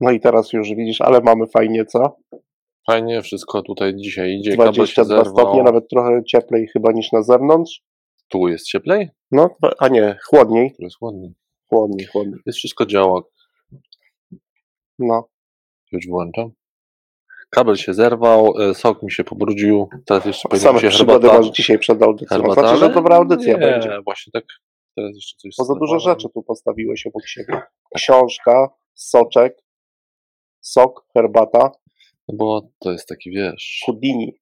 No i teraz już widzisz, ale mamy fajnie, co? Fajnie, wszystko tutaj dzisiaj idzie. Kabel się 22 zerwał. stopnie, nawet trochę cieplej chyba niż na zewnątrz. Tu jest cieplej? No, a nie, chłodniej, Tu jest ładnie. chłodniej, chłodniej. Jest wszystko działa. No, Już włączam. Kabel się zerwał, e, sok mi się pobrudził. Teraz jeszcze same się przygody herbata. masz dzisiaj przed audycją. herbata, Znaczy, że dobra audycja nie, będzie. właśnie tak. Teraz jeszcze coś Bo za dużo rzeczy tu postawiłeś obok siebie. Książka, soczek, sok, herbata, No bo to jest taki, wiesz, Houdini.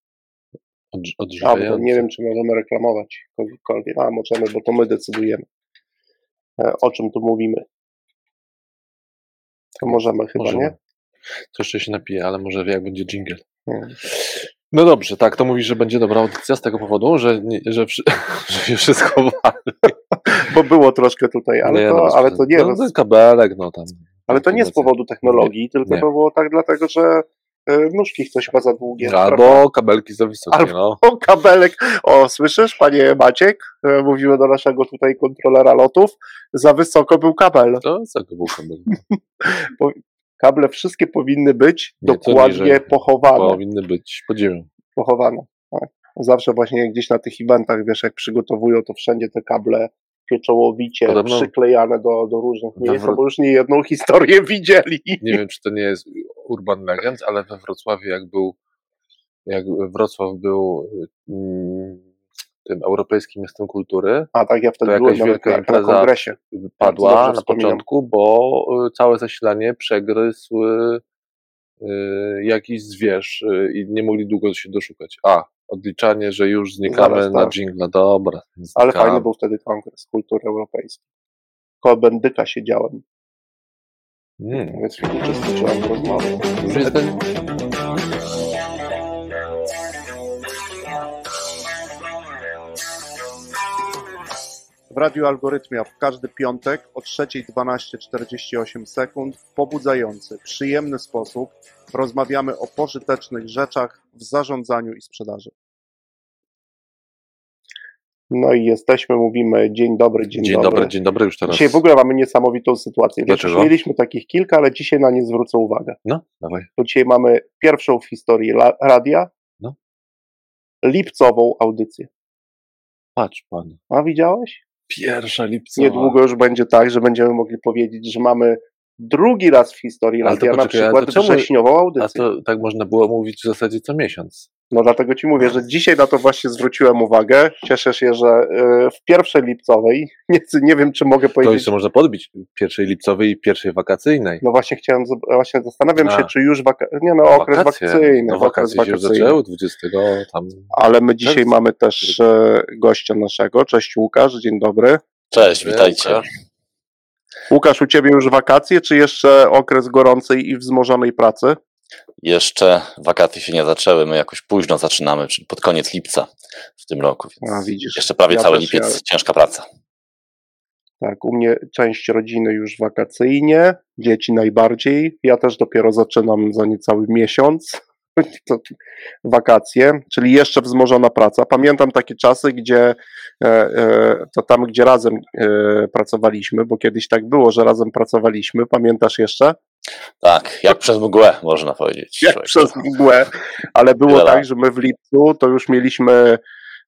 odż- A, nie wiem, czy możemy reklamować kogokolwiek. A, możemy, bo to my decydujemy, e, o czym tu mówimy. To możemy chyba, Możemy. nie? To jeszcze się napije, ale może jak będzie jingle. Hmm. No dobrze, tak, to mówisz, że będzie dobra audycja z tego powodu, że, nie, że, wszy- że się wszystko wali. Bo było troszkę tutaj, ale, Nie, to, no ale to nie, no, ten kabelek, no tam. Ale to nie z powodu technologii, tylko nie. to było tak dlatego, że e, nóżki ktoś ma za długie. Albo kabelki za wysokie, Albo- no. O, kabelek. O, słyszysz, panie Maciek? E, Mówimy do naszego tutaj kontrolera lotów. Za wysoko był kabel. To co to był kabel? Kable wszystkie powinny być Nie, dokładnie pochowane. Powinny być podziemią. pochowane. Tak. Zawsze właśnie gdzieś na tych eventach, wiesz, jak przygotowują, to wszędzie te kable pieczołowicie Podobno- przyklejane do, do różnych miejsc, Wro- bo już nie jedną historię widzieli. Nie wiem, czy to nie jest urban legend, ale we Wrocławiu, jak był, jak Wrocław był mm, tym europejskim miastem kultury, A tak, ja wtedy To byłem wielka na, na impreza kongresie. padła na początku, bo y, całe zasilanie przegryzł y, jakiś zwierz y, i nie mogli długo się doszukać. A, odliczanie, że już znikamy Zaraz, na tak. dżingla, dobra. Ale znikamy. fajny był wtedy kongres kultury europejskiej. Koło Bendyka siedziałem, Mm, więc uczestniczyłem w rozmowie. już jest W Radiu Algorytmia w każdy piątek o 3.12.48 sekund w pobudzający, przyjemny sposób rozmawiamy o pożytecznych rzeczach w zarządzaniu i sprzedaży. No i jesteśmy, mówimy dzień dobry, dzień, Dzień dobry, dzień dobry już teraz. Dzisiaj w ogóle mamy niesamowitą sytuację. Dlaczego? mieliśmy takich kilka, ale dzisiaj na nie zwrócę uwagę. No, dawaj. Bo dzisiaj mamy pierwszą w historii la- radia No. lipcową audycję. Patrz pan. A widziałeś? Pierwsza lipca. Niedługo już będzie tak, że będziemy mogli powiedzieć, że mamy drugi raz w historii radia na przykład czemu- wrześniową A audycję. to tak można było mówić w zasadzie co miesiąc. No dlatego ci mówię, że dzisiaj na to właśnie zwróciłem uwagę. Cieszę się, że y, w pierwszej lipcowej, nie, nie wiem czy mogę To powiedzieć, jeszcze można podbić pierwszej lipcowej i pierwszej wakacyjnej. no właśnie chciałem, właśnie zastanawiam się, A. czy już waka... nie no okres Wakacje. wakacyjny, No, okres wakacje się już wakacyjny. zaczęły 20 tam. Ale my dzisiaj Czerwca. mamy też e, gościa naszego. Cześć Łukasz, dzień dobry. Cześć, witajcie. Łukasz, u ciebie już wakacje, czy jeszcze okres gorącej i wzmożonej pracy? Jeszcze wakacje się nie zaczęły, my jakoś późno zaczynamy, czyli pod koniec lipca w tym roku. Więc A widzisz. jeszcze prawie ja cały lipiec, ja- ciężka praca. Tak, u mnie część rodziny już wakacyjnie, dzieci najbardziej. Ja też dopiero zaczynam za niecały miesiąc. Wakacje, czyli jeszcze wzmożona praca. Pamiętam takie czasy, gdzie e, e, to tam, gdzie razem e, pracowaliśmy, bo kiedyś tak było, że razem pracowaliśmy. Pamiętasz jeszcze? Tak, jak przez mgłę można powiedzieć. jak człowiek. przez mgłę, ale było tak, że my w lipcu to już mieliśmy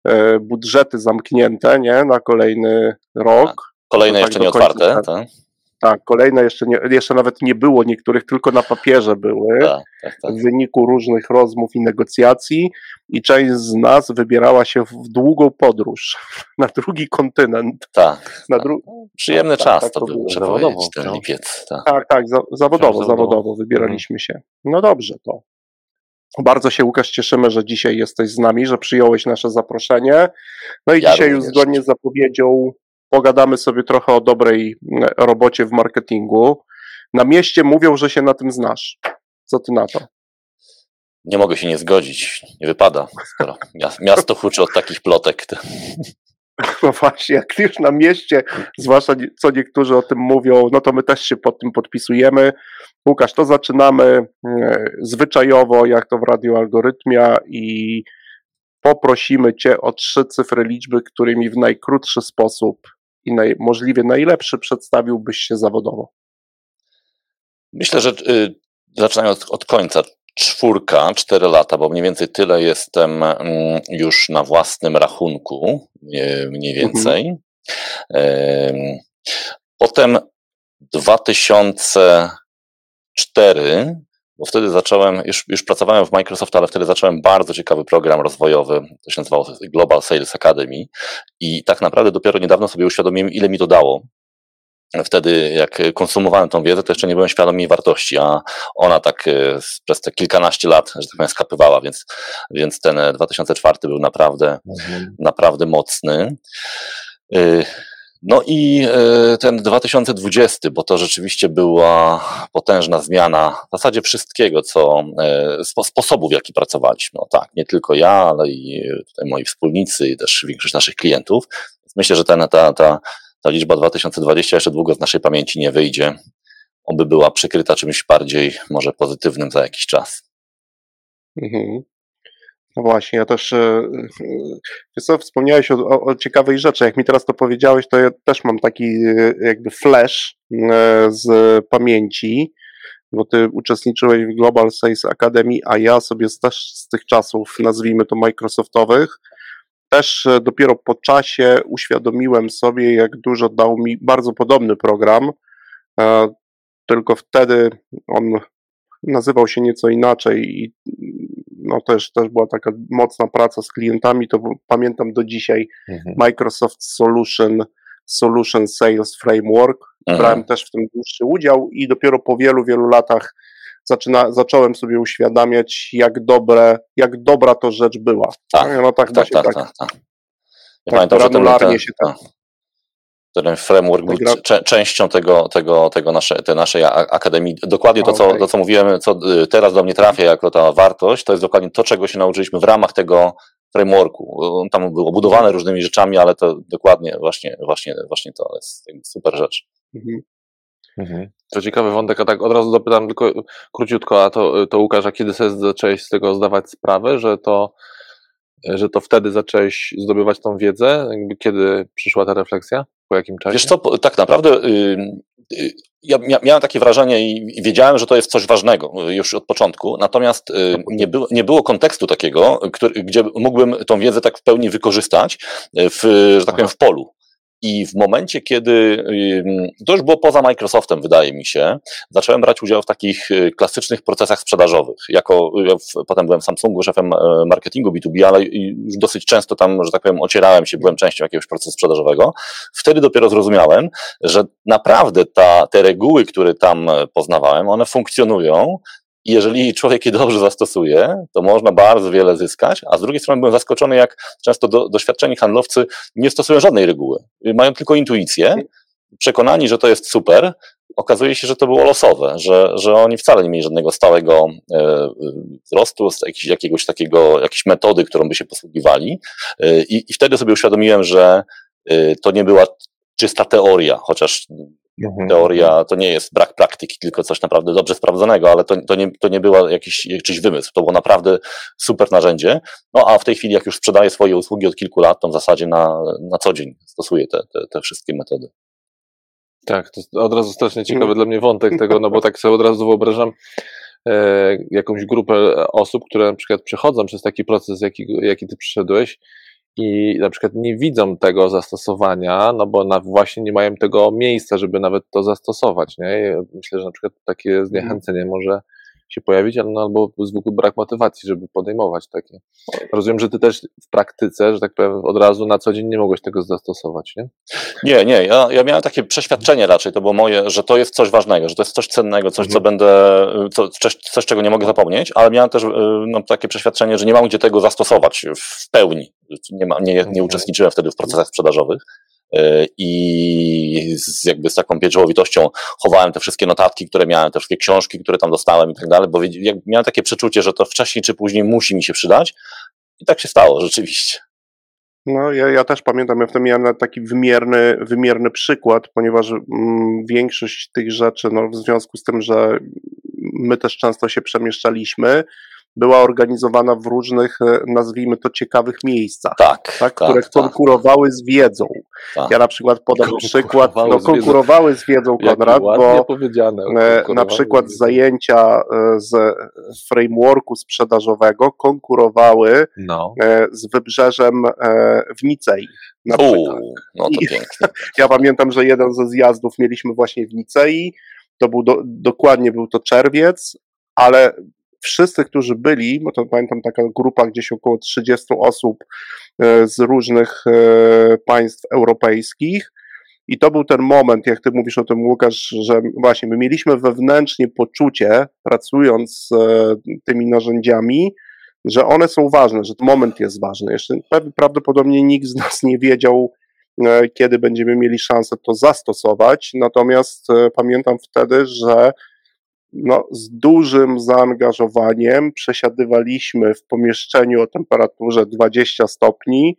e, budżety zamknięte, nie, na kolejny rok. Kolejne to tak jeszcze nie otwarte. tak. Tak, Tak, kolejne jeszcze, nie, jeszcze nawet nie było niektórych, tylko na papierze były. tak, tak, tak. W wyniku różnych rozmów i negocjacji, i część z nas wybierała się w długą podróż na drugi kontynent. tak. Na dru- Przyjemny tak, czas tak, to to był, trzeba Zawodowo ten wciąż. lipiec. Tak. tak, tak, za, zawodowo, zawodowo. zawodowo wybieraliśmy się. No dobrze to. Bardzo się, Łukasz, cieszymy, że dzisiaj jesteś z nami, że przyjąłeś nasze zaproszenie. No i Ja dzisiaj już zgodnie z zapowiedzią pogadamy sobie trochę o dobrej mm, robocie w marketingu. Na mieście mówią, że się na tym znasz. Co ty na to? Nie mogę się nie zgodzić, nie wypada, skoro mias- miasto huczy od takich plotek. To- No właśnie, jak już na mieście, zwłaszcza co niektórzy o tym mówią, no to my też się pod tym podpisujemy. Łukasz, to zaczynamy e, zwyczajowo, jak to w Radio Algorytmia i poprosimy Cię o trzy cyfry liczby, którymi w najkrótszy sposób i naj, możliwie najlepszy przedstawiłbyś się zawodowo. Myślę, że y, zaczynając od, od końca, czwórka, cztery lata, bo mniej więcej tyle jestem mm, już na własnym rachunku, mniej więcej. Mhm. Potem 2004, bo wtedy zacząłem, już, już pracowałem w Microsoft, ale wtedy zacząłem bardzo ciekawy program rozwojowy, to się nazywało Global Sales Academy i tak naprawdę dopiero niedawno sobie uświadomiłem, ile mi to dało, wtedy jak konsumowałem tą wiedzę, to jeszcze nie byłem świadom jej wartości, a ona tak e, przez te kilkanaście lat, że tak powiem, skapywała, więc, więc ten 2004 był naprawdę, mhm. naprawdę mocny. E, no i e, ten 2020, bo to rzeczywiście była potężna zmiana w zasadzie wszystkiego, co sposobu, w jaki pracowaliśmy. No tak, nie tylko ja, ale i tutaj moi wspólnicy i też większość naszych klientów. Myślę, że ten, ta, ta ta liczba 2020 jeszcze długo z naszej pamięci nie wyjdzie. Oby była przykryta czymś bardziej może pozytywnym za jakiś czas. Mhm. No właśnie, ja też, e, wiesz co, wspomniałeś o, o, o, ciekawej rzeczy. Jak mi teraz to powiedziałeś, to ja też mam taki e, jakby flash e, z pamięci, bo ty uczestniczyłeś w Global Sales Academy, a ja sobie też z tych czasów, nazwijmy to Microsoftowych, też e, dopiero po czasie uświadomiłem sobie, jak dużo dał mi bardzo podobny program, e, tylko wtedy on nazywał się nieco inaczej i no też, też była taka mocna praca z klientami, to pamiętam do dzisiaj mhm. Microsoft Solution, Solution Sales Framework. Brałem też w tym dłuższy udział i dopiero po wielu, wielu latach zaczyna, zacząłem sobie uświadamiać, jak dobre, jak dobra to rzecz była. Tak, no, tak, tak, tak, tak, tak, tak. Ja tak pamiętam, ten, się tak, ten framework był częścią tego, tego, tego nasze, tej naszej akademii. Dokładnie to, co, to, co mówiłem, co y, teraz do mnie trafia jako ta wartość, to jest dokładnie to, czego się nauczyliśmy w ramach tego frameworku. On tam był obudowany różnymi rzeczami, ale to dokładnie właśnie, właśnie, właśnie to jest super rzecz. Mhm. Mhm. To ciekawy wątek, a tak od razu dopytam tylko króciutko, a to, to Łukasz, a kiedy sobie zacząłeś z tego zdawać sprawę, że to, że to wtedy zacząłeś zdobywać tą wiedzę? Jakby kiedy przyszła ta refleksja? Po jakim czasie? Wiesz co, tak naprawdę yy, ja miałem takie wrażenie i wiedziałem, że to jest coś ważnego już od początku, natomiast nie było, nie było kontekstu takiego, który, gdzie mógłbym tą wiedzę tak w pełni wykorzystać w, że tak powiem, w polu. I w momencie, kiedy to już było poza Microsoftem, wydaje mi się, zacząłem brać udział w takich y, klasycznych procesach sprzedażowych. Jako, ja potem byłem w Samsungu szefem e, marketingu B2B, ale już dosyć często tam, że tak powiem, ocierałem się, byłem częścią jakiegoś procesu sprzedażowego. Wtedy dopiero zrozumiałem, że naprawdę ta, te reguły, które tam e, poznawałem, one funkcjonują i jeżeli człowiek je dobrze zastosuje, to można bardzo wiele zyskać, a z drugiej strony byłem zaskoczony, jak często do, doświadczeni handlowcy nie stosują żadnej reguły. Mają tylko intuicję, przekonani, że to jest super, okazuje się, że to było losowe, że, że oni wcale nie mieli żadnego stałego e, wzrostu, jakiś, jakiegoś takiego, jakiejś metody, którą by się posługiwali. E, i, I wtedy sobie uświadomiłem, że e, to nie była czysta teoria, chociaż Mhm. Teoria to nie jest brak praktyki, tylko coś naprawdę dobrze sprawdzonego, ale to, to, nie, to nie był jakiś, jakiś wymysł. To było naprawdę super narzędzie. No a w tej chwili, jak już sprzedaję swoje usługi od kilku lat, to w zasadzie na, na co dzień stosuję te, te, te wszystkie metody. Tak, to od razu strasznie ciekawy mm. dla mnie wątek tego, no bo tak sobie od razu wyobrażam e, jakąś grupę osób, które na przykład przechodzą przez taki proces, jaki, jaki ty przyszedłeś i na przykład nie widzą tego zastosowania, no bo na, właśnie nie mają tego miejsca, żeby nawet to zastosować. Nie? Myślę, że na przykład takie mhm. zniechęcenie może się pojawić, ale no, albo zwykły brak motywacji, żeby podejmować takie. Rozumiem, że ty też w praktyce, że tak powiem, od razu na co dzień nie mogłeś tego zastosować, nie? Nie, nie. Ja, ja miałem takie przeświadczenie raczej, to było moje, że to jest coś ważnego, że to jest coś cennego, coś, mhm. co będę, co, coś, coś, czego nie mogę zapomnieć, ale miałem też y, no, takie przeświadczenie, że nie mam gdzie tego zastosować w pełni. Nie, ma, nie, nie mhm. uczestniczyłem wtedy w procesach sprzedażowych. E, i z, jakby z taką pieczołowitością chowałem te wszystkie notatki, które miałem, te wszystkie książki, które tam dostałem i tak dalej, bo miałem takie przeczucie, że to wcześniej czy później musi mi się przydać i tak się stało rzeczywiście. No, ja, ja też pamiętam, ja wtedy miałem taki wymierny, wymierny przykład, ponieważ mm, większość tych rzeczy, no, w związku z tym, że my też często się przemieszczaliśmy, była organizowana w różnych, e, nazwijmy to, ciekawych miejscach, Tak, tak, które tak. konkurowały z wiedzą. Tak. Ja na przykład podam przykład, Konkurowały no z wiedzą. konkurowały z wiedzą, Konrad, bo e, na przykład zajęcia e, z frameworku sprzedażowego konkurowały No. z wybrzeżem w Nicei. Na przykład. U, no to I- pięknie. Ja pamiętam, że jeden ze zjazdów mieliśmy właśnie w Nicei. To był do, dokładnie był to czerwiec, ale wszyscy, którzy byli, bo to pamiętam taka grupa gdzieś około 30 osób e, z różnych e, państw europejskich. I to był ten moment, jak ty mówisz o tym, Łukasz, że właśnie my mieliśmy wewnętrznie poczucie, pracując z e, tymi narzędziami, że one są ważne, że ten moment jest ważny. Jeszcze prawdopodobnie nikt z nas nie wiedział, kiedy będziemy mieli szansę to zastosować. Natomiast pamiętam wtedy, że no, z dużym zaangażowaniem przesiadywaliśmy w pomieszczeniu o temperaturze 20 stopni,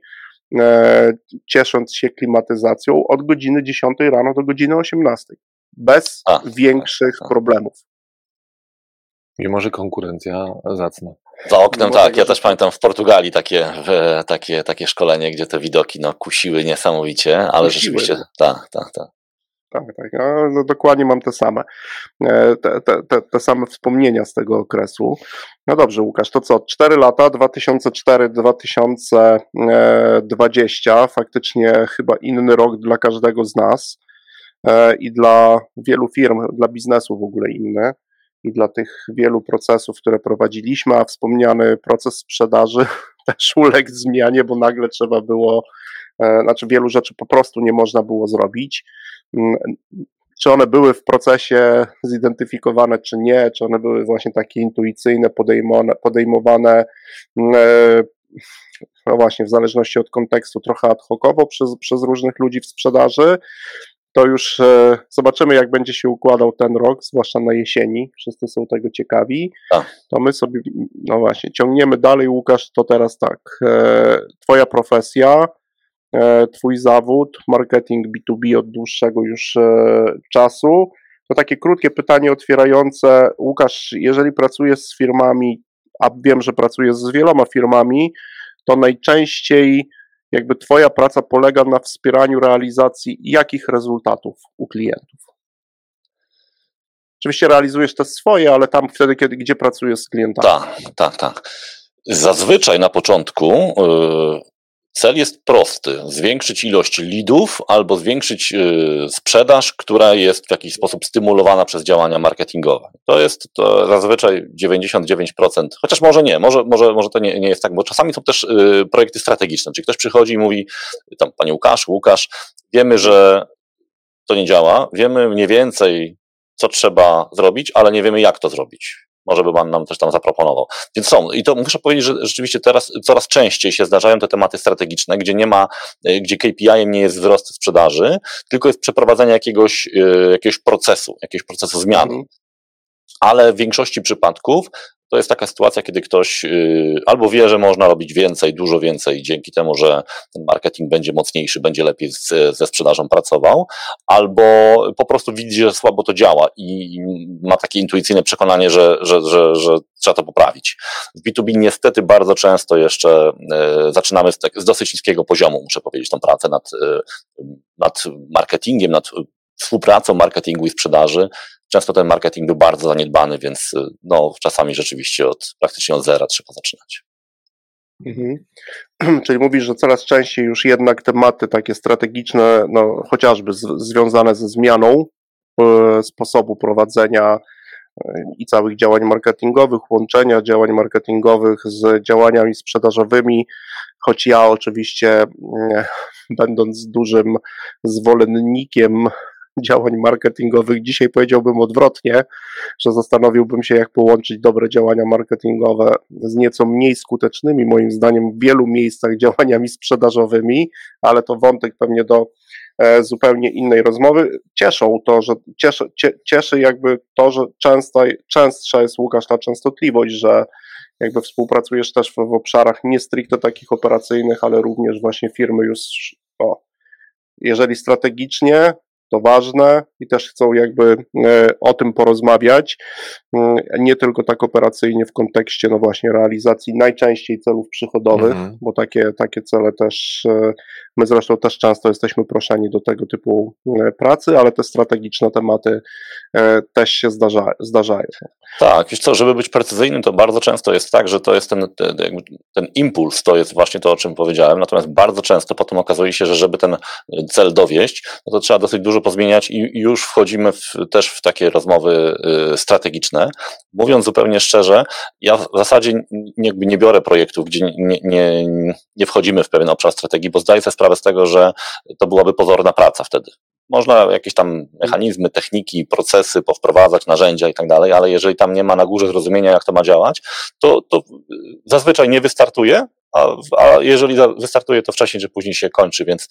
e, ciesząc się klimatyzacją od godziny 10 rano do godziny 18. Bez A, większych tak, tak. problemów. Mimo, że konkurencja zacna. Za oknem, Mimo tak. tego, Ja że- też pamiętam w Portugalii takie, w, takie, takie szkolenie, gdzie te widoki no, kusiły niesamowicie, ale Kusiły. rzeczywiście, tak, tak, tak. Tak, tak. No, dokładnie mam te same, e, te, te, te, te same wspomnienia z tego okresu. No dobrze, Łukasz, to co? 4 lata, 2004-2020, faktycznie chyba inny rok dla każdego z nas e, i dla wielu firm, dla biznesu w ogóle inny i dla tych wielu procesów, które prowadziliśmy, a wspomniany proces sprzedaży też uległ zmianie, bo nagle trzeba było, e, znaczy wielu rzeczy po prostu nie można było zrobić. Mm, Czy one były w procesie zidentyfikowane, czy nie, czy one były właśnie takie intuicyjne, podejmowane, podejmowane mm, no właśnie, w zależności od kontekstu, trochę ad hocowo przez, przez różnych ludzi w sprzedaży, to już e, zobaczymy, jak będzie się układał ten rok, zwłaszcza na jesieni. Wszyscy są tego ciekawi. Tak. To my sobie, no właśnie, ciągniemy dalej. Łukasz, to teraz tak. E, twoja profesja, Twój zawód, marketing B2B od dłuższego już e, czasu. To takie krótkie pytanie otwierające. Łukasz, jeżeli pracujesz z firmami, a wiem, że pracujesz z wieloma firmami, to najczęściej jakby Twoja praca polega na wspieraniu realizacji jakich rezultatów u klientów? Oczywiście realizujesz te swoje, ale tam wtedy, kiedy, gdzie pracujesz z klientami. Tak, tak, tak. Zazwyczaj na początku y, cel jest prosty: zwiększyć ilość lidów albo zwiększyć y, sprzedaż, która jest w jakiś sposób stymulowana przez działania marketingowe. To jest to zazwyczaj 99%, chociaż może nie, może, może, może to nie, nie jest tak, bo czasami są też y, projekty strategiczne, czyli ktoś przychodzi i mówi, tam, panie Łukasz, Łukasz, wiemy, że to nie działa, wiemy mniej więcej, co trzeba zrobić, ale nie wiemy, jak to zrobić. Może by Pan nam też tam zaproponował. Więc są. I to muszę powiedzieć, że rzeczywiście teraz coraz częściej się zdarzają te tematy strategiczne, gdzie nie ma, y, gdzie KPI-em nie jest wzrost sprzedaży, tylko jest przeprowadzenie jakiegoś, y, jakiegoś procesu, jakiegoś procesu zmiany. Mhm. Ale w większości przypadków to jest taka sytuacja, kiedy ktoś y, albo wie, że można robić więcej, dużo więcej dzięki temu, że ten marketing będzie mocniejszy, będzie lepiej z, ze sprzedażą pracował, albo po prostu widzi, że słabo to działa i ma takie intuicyjne przekonanie, że, że, że, że trzeba to poprawić. W B2B niestety bardzo często jeszcze e, zaczynamy z, tak, z dosyć niskiego poziomu, muszę powiedzieć, tą pracę nad, e, nad marketingiem, nad współpracą marketingu i sprzedaży. Często ten marketing był bardzo zaniedbany, więc e, no, czasami rzeczywiście od praktycznie od zera trzeba zaczynać. Mhm. Czyli mówisz, że coraz częściej już jednak tematy takie strategiczne, no, chociażby z, związane ze zmianą e, sposobu prowadzenia e, i całych działań marketingowych, łączenia działań marketingowych z działaniami sprzedażowymi, choć ja oczywiście, mm, będąc dużym zwolennikiem działań marketingowych, dzisiaj powiedziałbym odwrotnie, że zastanowiłbym się, jak połączyć dobre działania marketingowe z nieco mniej skutecznymi, moim zdaniem, w wielu miejscach działaniami sprzedażowymi, ale to wątek pewnie do e, zupełnie innej rozmowy. Cieszą to, że cieszy, cie, cieszy jakby to, że często, częstsza jest Łukasz ta częstotliwość, że jakby współpracujesz też w, w obszarach nie stricte takich operacyjnych, ale również właśnie firmy już, o, jeżeli strategicznie, to ważne i też chcą jakby e, o tym porozmawiać, mm, nie tylko tak operacyjnie w kontekście no właśnie realizacji najczęściej celów przychodowych, mhm. bo takie, takie cele też, e, my zresztą też często jesteśmy proszeni do tego typu e, pracy, ale te strategiczne tematy też się zdarza, zdarzają. Tak, wiesz co, żeby być precyzyjnym, to bardzo często jest tak, że to jest ten, ten, ten impuls, to jest właśnie to, o czym powiedziałem, natomiast bardzo często potem okazuje się, że żeby ten cel dowieść, no to trzeba dosyć dużo pozmieniać i już wchodzimy w, też w takie rozmowy y, strategiczne. Mówiąc zupełnie szczerze, ja w zasadzie jakby nie biorę projektów, gdzie nie, nie, nie wchodzimy w pewien obszar strategii, bo zdaję sobie sprawę z tego, że to byłaby pozorna praca wtedy. Można jakieś tam mechanizmy, techniki, procesy powprowadzać, narzędzia i tak dalej, ale jeżeli tam nie ma na górze zrozumienia, jak to ma działać, to, to zazwyczaj nie wystartuje, a, a jeżeli wystartuje, to wcześniej czy później się kończy, więc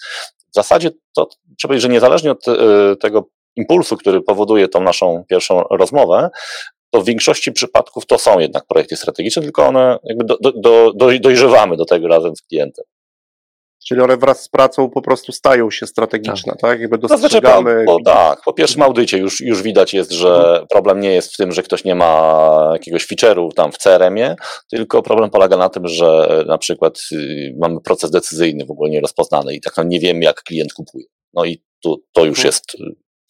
w zasadzie to trzeba powiedzieć, że niezależnie od y, tego impulsu, który powoduje tą naszą pierwszą rozmowę, to w większości przypadków to są jednak projekty strategiczne, tylko one jakby do, do, do, dojrzewamy do tego razem z klientem. Czyli one wraz z pracą po prostu stają się strategiczne, tak? tak? Jakby dostrzegamy. Po, po, tak, po pierwszym audycie już, już widać jest, że mhm. problem nie jest w tym, że ktoś nie ma jakiegoś feature'u tam w CRM-ie, tylko problem polega na tym, że na przykład y, mamy proces decyzyjny w ogóle nierozpoznany i tak no nie wiemy, jak klient kupuje. No i tu, to już mhm. jest y,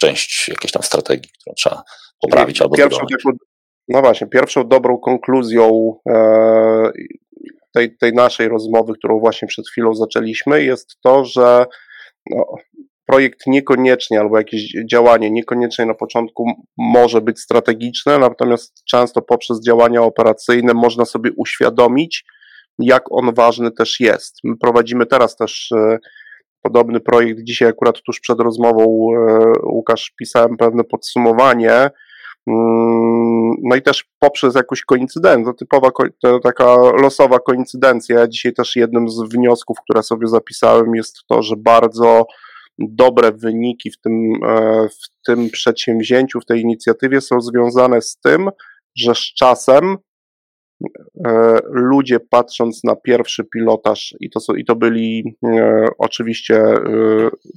część jakiejś tam strategii, którą trzeba poprawić albo pierwszą No właśnie, pierwszą dobrą konkluzją e, tej, tej naszej rozmowy, którą właśnie przed chwilą zaczęliśmy, jest to, że no, projekt niekoniecznie albo jakieś działanie niekoniecznie na początku może być strategiczne, natomiast często poprzez działania operacyjne można sobie uświadomić, jak on ważny też jest. My prowadzimy teraz też e, podobny projekt. Dzisiaj akurat tuż przed rozmową e, Łukasz pisałem pewne podsumowanie no i też poprzez jakąś koincydencję, typowa, taka losowa koincydencja. Dzisiaj też jednym z wniosków, które sobie zapisałem, jest to, że bardzo dobre wyniki w tym, e, w tym przedsięwzięciu, w tej inicjatywie są związane z tym, że z czasem ludzie patrząc na pierwszy pilotaż, i to, są, i to byli e, oczywiście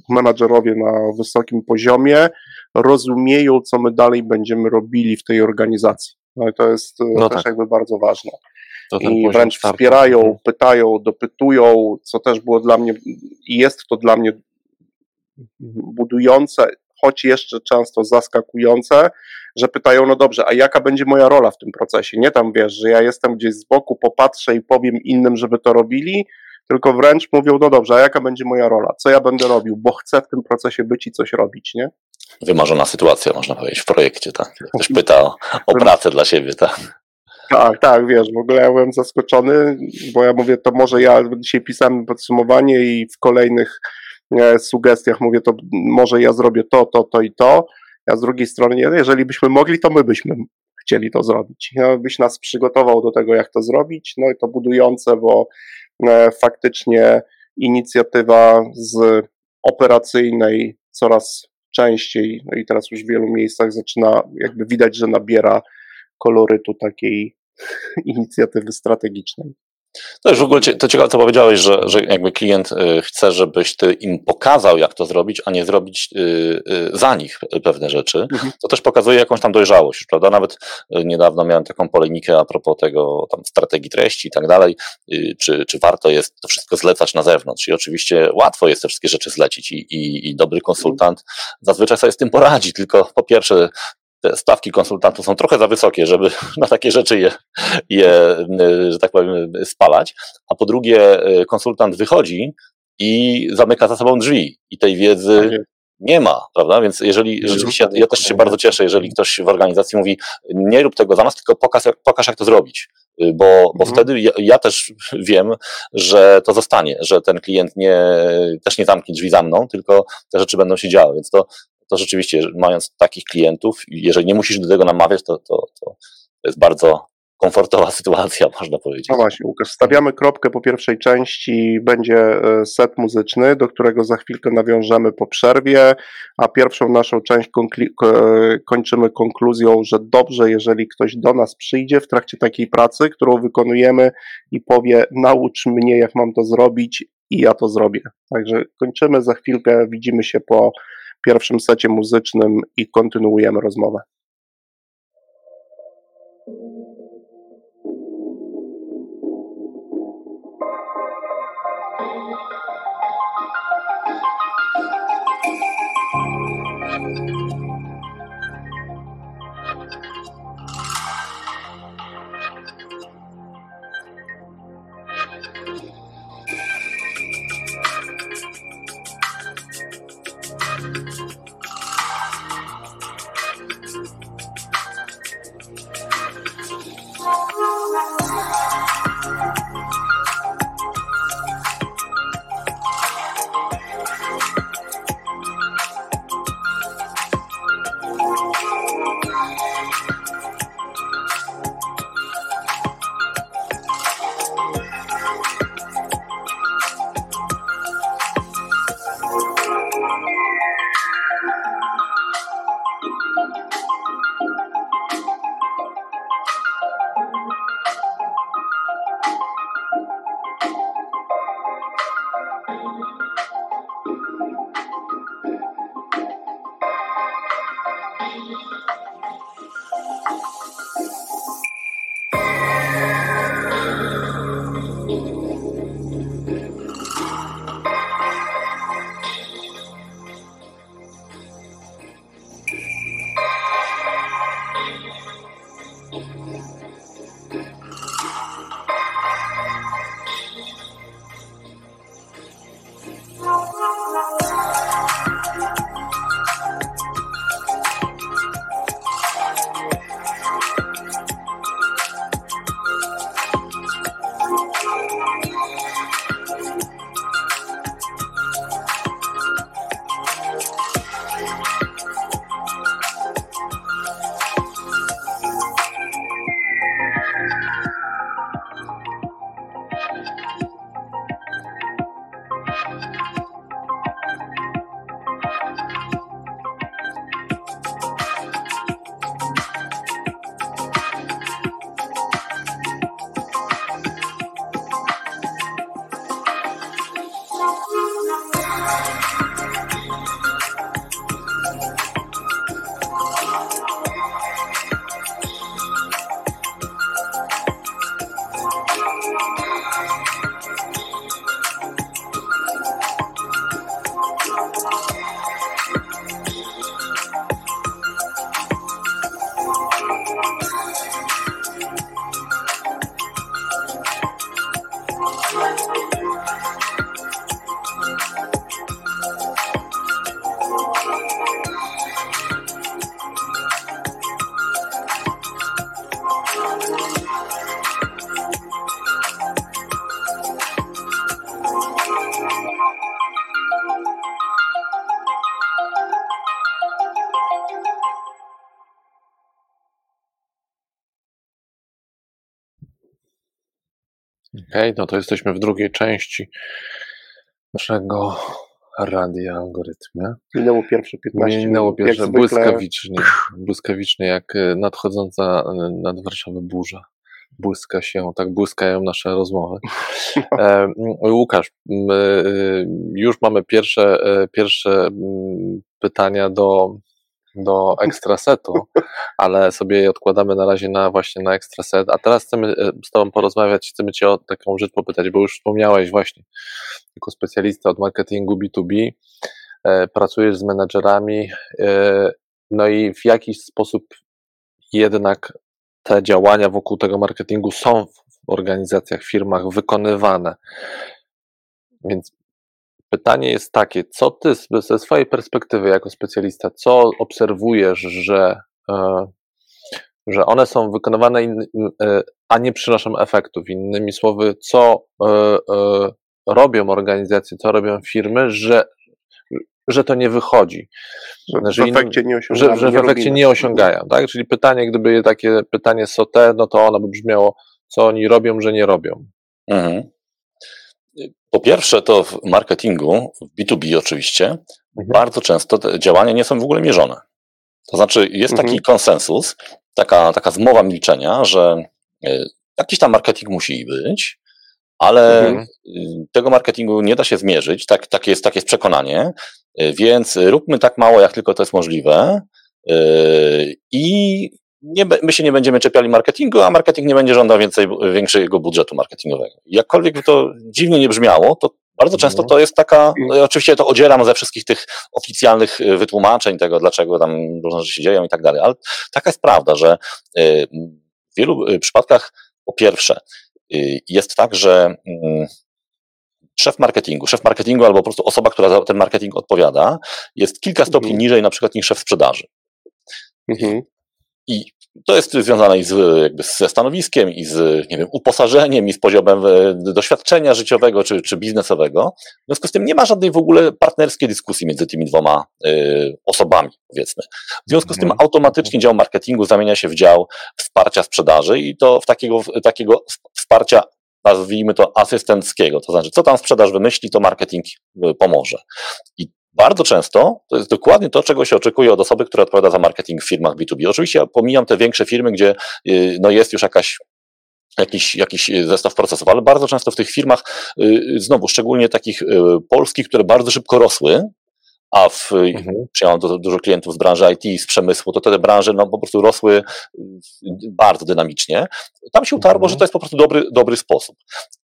menadżerowie na wysokim poziomie, rozumieją, co my dalej będziemy robili w tej organizacji. No i to jest e, no też tak. jakby bardzo ważne. I wręcz wspierają, mhm. pytają, dopytują, co też było dla mnie i jest to dla mnie budujące, choć jeszcze często zaskakujące, że pytają, no dobrze, a jaka będzie moja rola w tym procesie? Nie tam wiesz, że ja jestem gdzieś z boku, popatrzę i powiem innym, żeby to robili, tylko wręcz mówią, no dobrze, a jaka będzie moja rola? Co ja będę robił? Bo chcę w tym procesie być i coś robić, nie? wymarzona sytuacja, można powiedzieć, w projekcie, tak? Ktoś pyta o, o pracę dla siebie, tak? Tak, tak, wiesz, w ogóle ja byłem zaskoczony, bo ja mówię, to może ja dzisiaj pisałem podsumowanie i w kolejnych sugestiach mówię, to może ja zrobię to, to, to i to, a z drugiej strony, jeżeli byśmy mogli, to my byśmy chcieli to zrobić. Byś nas przygotował do tego, jak to zrobić, no i to budujące, bo e, faktycznie inicjatywa z operacyjnej coraz częściej, no i teraz już w wielu miejscach zaczyna, jakby widać, że nabiera kolorytu takiej inicjatywy strategicznej. To już w ogóle to ciekawe, co powiedziałeś, że, że jakby klient y, chce, żebyś ty im pokazał, jak to zrobić, a nie zrobić y, y, za nich pewne rzeczy. Mhm. To też pokazuje jakąś tam dojrzałość, prawda? Nawet niedawno miałem taką polemikę a propos tego tam strategii treści i tak dalej, czy, czy warto jest to wszystko zlecać na zewnątrz. I oczywiście łatwo jest te wszystkie rzeczy zlecić i, i, i dobry konsultant zazwyczaj sobie z tym poradzi, tylko po pierwsze te stawki konsultantów są trochę za wysokie, żeby na takie rzeczy je, je że tak powiem, spalać. A po drugie, e, konsultant wychodzi i zamyka za sobą drzwi i tej wiedzy tak nie ma, prawda? Więc jeżeli rzeczywiście, ja, też się bardzo cieszę, jeżeli ktoś w organizacji mówi, nie rób tego za nas, tylko pokaż, pokaż jak to zrobić. Y, bo, bo mhm. wtedy ja, ja, też wiem, że to zostanie, że ten klient nie, też nie zamknie drzwi za mną, tylko te rzeczy będą się działy. Więc to, to rzeczywiście, mając takich klientów, jeżeli nie musisz do tego namawiać, to, to, to jest bardzo komfortowa sytuacja, można powiedzieć. No właśnie, Łukasz, stawiamy kropkę po pierwszej części, będzie e, set muzyczny, do którego za chwilkę nawiążemy po przerwie, a pierwszą naszą część kończymy konkluzją, że dobrze, jeżeli ktoś do nas przyjdzie w trakcie takiej pracy, którą wykonujemy i powie, naucz mnie, jak mam to zrobić i ja to zrobię. Także kończymy, za chwilkę widzimy się po pierwszym secie muzycznym i kontynuujemy rozmowę. Okej, no to jesteśmy w drugiej części naszego radia algorytmie. Minęło pierwsze 15 Minęło pierwsze błyskawicznie, błyskawicznie jak e, nadchodząca e, nad Warszawę burza. Błyska się, tak błyskają nasze rozmowy. E, Łukasz, już mamy pierwsze, pierwsze pytania do do ekstrasetu, ale sobie je odkładamy na razie na właśnie na ekstraset. A teraz chcemy e, z Tobą porozmawiać, chcemy Cię o taką rzecz popytać, bo już wspomniałeś właśnie, jako specjalista od marketingu B2B, e, pracujesz z menedżerami, e, no i w jakiś sposób jednak te działania wokół tego marketingu są w organizacjach, firmach wykonywane. Więc Pytanie jest takie, co ty ze swojej perspektywy jako specjalista, co obserwujesz, że, e, że one są wykonywane, e, a nie przynoszą efektów? Innymi słowy, co e, robią organizacje, co robią firmy, że, że to nie wychodzi. Że, w efekcie nie osiągają. Że, że w efekcie nie osiągają, tak? Czyli pytanie, gdyby takie pytanie SOTE, no to ono by brzmiało, co oni robią, że nie robią. Mhm. Po pierwsze, to w marketingu, w B2B oczywiście, mhm. bardzo często te działania nie są w ogóle mierzone. To znaczy, jest taki mhm. konsensus, taka, taka zmowa milczenia, że e, jakiś tam marketing musi być, ale mhm. tego marketingu nie da się zmierzyć, tak, tak jest, takie jest przekonanie. Więc róbmy tak mało, jak tylko to jest możliwe i nie, my się nie będziemy czepiali marketingu, a marketing nie będzie żądał więcej, większego budżetu marketingowego. Jakkolwiek by to dziwnie nie brzmiało, to bardzo często mhm. to jest taka, no oczywiście to odzieram ze wszystkich tych oficjalnych y, wytłumaczeń tego, dlaczego tam różne rzeczy się dzieją i tak dalej, ale taka jest prawda, że y, w wielu y, przypadkach po pierwsze jest tak, że mm, szef marketingu, szef marketingu albo po prostu osoba, która za ten marketing odpowiada, jest kilka stopni mhm. niżej na przykład niż szef sprzedaży. Mhm. I to jest związane i z, jakby ze stanowiskiem, i z nie wiem, uposażeniem, i z poziomem e, doświadczenia życiowego czy, czy biznesowego. W związku z tym nie ma żadnej w ogóle partnerskiej dyskusji między tymi dwoma y, osobami, powiedzmy. W związku z tym mhm. automatycznie dział marketingu zamienia się w dział wsparcia sprzedaży i to w takiego, takiego wsparcia nazwijmy to asystenckiego, to znaczy co tam sprzedaż wymyśli, to marketing e, pomoże. I bardzo często to jest dokładnie to, czego się oczekuje od osoby, która odpowiada za marketing w firmach B2B. Oczywiście ja pomijam te większe firmy, gdzie y, no jest już jakaś jakiś, jakiś zestaw procesów, ale bardzo często w tych firmach, y, znowu szczególnie takich y, polskich, które bardzo szybko rosły, a w, mhm. przyjąłem dużo, dużo klientów z branży IT, z przemysłu, to te branże no, po prostu rosły bardzo dynamicznie. Tam się utarło, mhm. że to jest po prostu dobry, dobry sposób.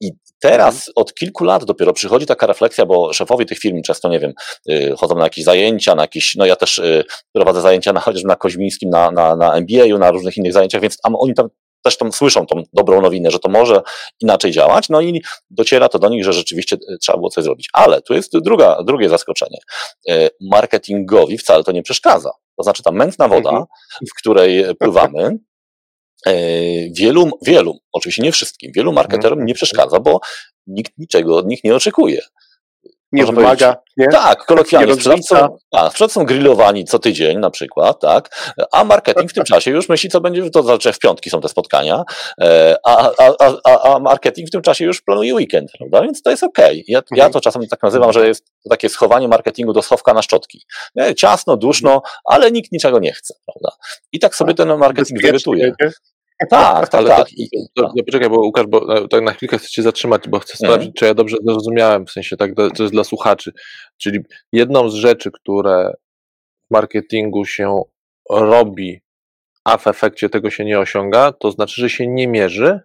I teraz mhm. od kilku lat dopiero przychodzi taka refleksja, bo szefowie tych firm często, nie wiem, y, chodzą na jakieś zajęcia, na jakieś, no ja też y, prowadzę zajęcia na, chociażby na Koźmińskim, na, na, na MBA-u, na różnych innych zajęciach, więc tam, oni tam też tam słyszą tą dobrą nowinę, że to może inaczej działać, no i dociera to do nich, że rzeczywiście e, trzeba było coś zrobić. Ale tu jest druga, drugie zaskoczenie. E, marketingowi wcale to nie przeszkadza. To znaczy ta mętna woda, mhm. w której pływamy, e, wielu, wielu, oczywiście nie wszystkim, wielu marketerom nie przeszkadza, bo nikt niczego od nich nie oczekuje nie wymaga. Nie? Tak, kolokwialnie. Sprzedawcą, tak, sprzedawcą grillowani co tydzień na przykład, tak, a marketing w tym czasie już myśli, co będzie, to znaczy w piątki są te spotkania, e, a, a, a, a marketing w tym czasie już planuje weekend, prawda? Więc to jest okej. Okay. Ja, ja mhm. to czasem tak nazywam, że jest to takie schowanie marketingu do schowka na szczotki. Ciasno, duszno, ale nikt niczego nie chce, prawda? I tak sobie ten marketing wyrytuje. Tak, tak, ale tak. To, to, poczekaj, bo Łukasz, bo e, tak na chwilkę chcę cię zatrzymać, bo chcę mhm. sprawdzić, czy ja dobrze zrozumiałem, w sensie tak, to jest dla słuchaczy. Czyli jedną z rzeczy, które w marketingu się robi, a w efekcie tego się nie osiąga, to znaczy, że się nie mierzy.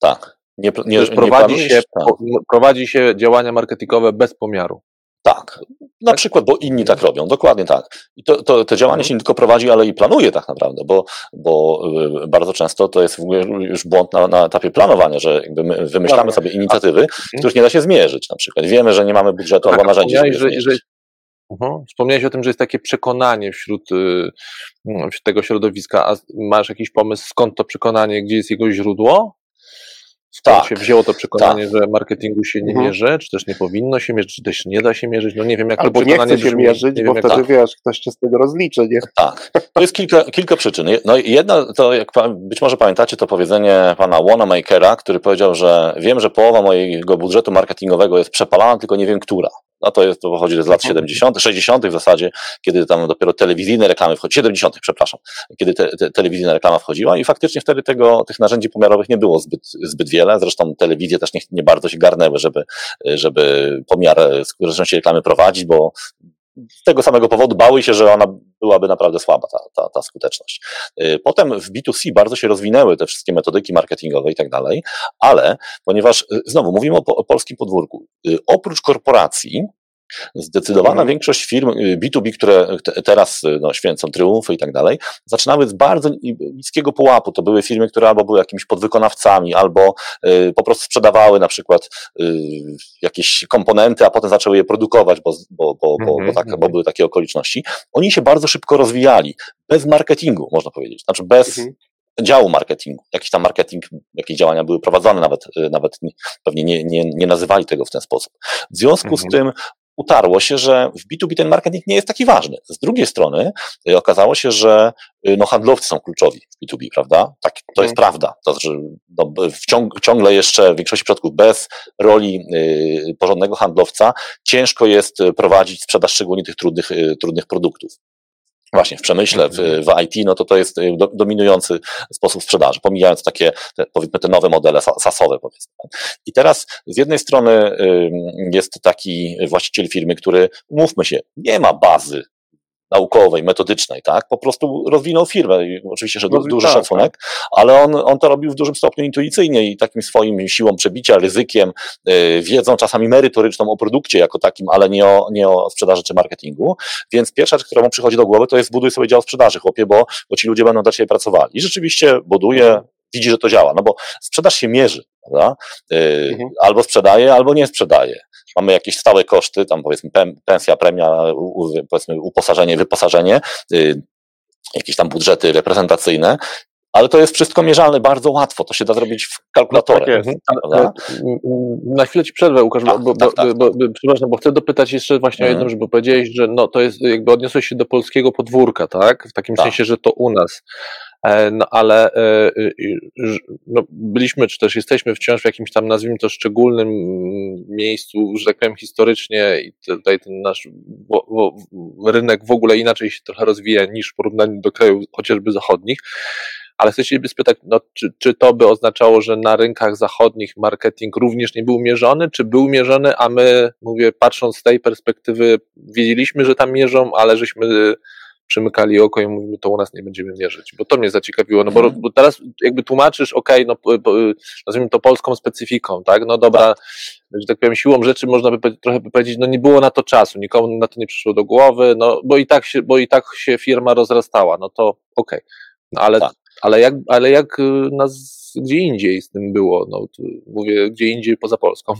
Tak. Nie, nie, nie prowadzi, się, tak. prowadzi się działania marketingowe bez pomiaru. Tak, na tak? przykład, bo inni tak robią, dokładnie tak. I to, to, to działanie mhm. się nie tylko prowadzi, ale i planuje tak naprawdę, bo, bo y, bardzo często to jest w ogóle już błąd na, na etapie planowania, że jakby my wymyślamy sobie inicjatywy, mhm. których nie da się zmierzyć na przykład. Wiemy, że nie mamy budżetu tak, albo narzędzi, że, że, uh-huh. Wspomniałeś o tym, że jest takie przekonanie wśród, y, wśród tego środowiska, a masz jakiś pomysł, skąd to przekonanie, gdzie jest jego źródło? Skąd tak, się wzięło to przekonanie, tak. że marketingu się nie mhm. mierzy, czy też nie powinno się mierzyć, czy też nie da się mierzyć? No nie wiem, jak Albo to przekonanie nie chce się brzmi, mierzyć, bo wtedy tak. wiesz, ktoś cię z tego rozliczy, nie? Tak, to jest kilka, kilka przyczyn. No jedna, to jak być może pamiętacie to powiedzenie pana Wanamakera, który powiedział, że wiem, że połowa mojego budżetu marketingowego jest przepalana, tylko nie wiem, która no to, jest, to pochodzi z lat 70., 60. w zasadzie, kiedy tam dopiero telewizyjne reklamy wchodziły, 70., przepraszam, kiedy te, te, telewizyjna reklama wchodziła i faktycznie wtedy tego, tych narzędzi pomiarowych nie było zbyt, zbyt wiele, zresztą telewizje też nie, nie bardzo się garnęły, żeby, żeby pomiar skuteczności reklamy prowadzić, bo z tego samego powodu bały się, że ona byłaby naprawdę słaba, ta, ta, ta skuteczność. Y, potem w B2C bardzo się rozwinęły te wszystkie metodyki marketingowe i tak dalej, ale ponieważ y, znowu mówimy o, o polskim podwórku, y, oprócz korporacji, Zdecydowana mhm. większość firm B2B, y, które teraz y, no, święcą triumfy i tak dalej, zaczynały z bardzo niskiego pułapu. To były firmy, które albo były jakimiś podwykonawcami, albo y, po prostu sprzedawały na przykład y, jakieś komponenty, a potem zaczęły je produkować, bo, bo, bo, bo, bo, mhm, tak, bo mhm. były takie okoliczności. Oni się bardzo szybko rozwijali, bez marketingu, można powiedzieć. Znaczy bez, działu marketingu. Jakiś tam marketing, jakieś działania były prowadzone, nawet, nawet pewnie nie, nie, nie nazywali tego w ten sposób. W związku mhm. z tym utarło się, że w B2B ten marketing nie jest taki ważny. Z drugiej strony y, okazało się, że y, no, handlowcy są kluczowi w B2B, prawda? Tak, to jest mhm. prawda. To znaczy, no, wciąg, ciągle jeszcze w większości przypadków bez roli y, porządnego handlowca ciężko jest prowadzić sprzedaż szczególnie tych trudnych, y, trudnych produktów. Właśnie w przemyśle, w, Mhm. w IT, no to to jest y, do, dominujący sposób sprzedaży, pomijając takie, te, powiedzmy, te nowe modele sa- SaaSowe, powiedzmy. I teraz z jednej strony jest taki właściciel firmy, który, umówmy się, nie ma bazy naukowej, metodycznej, tak? Po prostu rozwinął firmę i oczywiście, że du, duży tak, szacunek, ale on, on to robił w dużym stopniu intuicyjnie i takim swoim siłą przebicia, ryzykiem, yy, wiedzą czasami merytoryczną o produkcie jako takim, ale nie o, nie o sprzedaży czy marketingu. Więc pierwsza rzecz, która mu przychodzi do głowy, to jest zbuduj sobie dział sprzedaży, chłopie, bo, bo ci ludzie będą dla ciebie pracowali. I rzeczywiście buduje, widzi, że to działa, no bo sprzedaż się mierzy, prawda? Yy, Mhm. Albo sprzedaje, albo nie sprzedaje. Mamy jakieś stałe koszty, tam powiedzmy pensja, premia, powiedzmy uposażenie, wyposażenie, yy, jakieś tam budżety reprezentacyjne, ale to jest wszystko mierzalne bardzo łatwo, to się da zrobić w kalkulatorze. tak. Mhm. E, m, Na chwilę ci przerwę, Łukasz, bo, Tak, bo, tak, bo, tak. bo, bo, przepraszam, bo chcę dopytać jeszcze właśnie o Mhm. jedną rzecz, bo powiedziałeś, że no, to jest, jakby odniosłeś się do polskiego podwórka, tak? W takim Tak. sensie, że to u nas. E, No ale e, no, byliśmy, czy też jesteśmy wciąż w jakimś tam, nazwijmy to, szczególnym mm, miejscu, że tak powiem, historycznie i tutaj ten nasz wo, wo, rynek w ogóle inaczej się trochę rozwija niż w porównaniu do krajów chociażby zachodnich. Ale chcę się spytać, no, czy, czy to by oznaczało, że na rynkach zachodnich marketing również nie był mierzony, czy był mierzony, a my, mówię, patrząc z tej perspektywy, wiedzieliśmy, że tam mierzą, ale żeśmy przymykali oko i mówimy, to u nas nie będziemy mierzyć, bo to mnie zaciekawiło, no bo, Mhm. bo teraz jakby tłumaczysz, okej, no po- nazwijmy to polską specyfiką, tak, no dobra, że tak powiem, siłą rzeczy można by trochę by powiedzieć, no nie było na to czasu, nikomu na to nie przyszło do głowy, no bo i tak się, bo i tak się firma rozrastała, no to okej, no ale, Tak. Ale jak, ale jak y, nas gdzie indziej z tym było, no mówię, gdzie indziej poza Polską.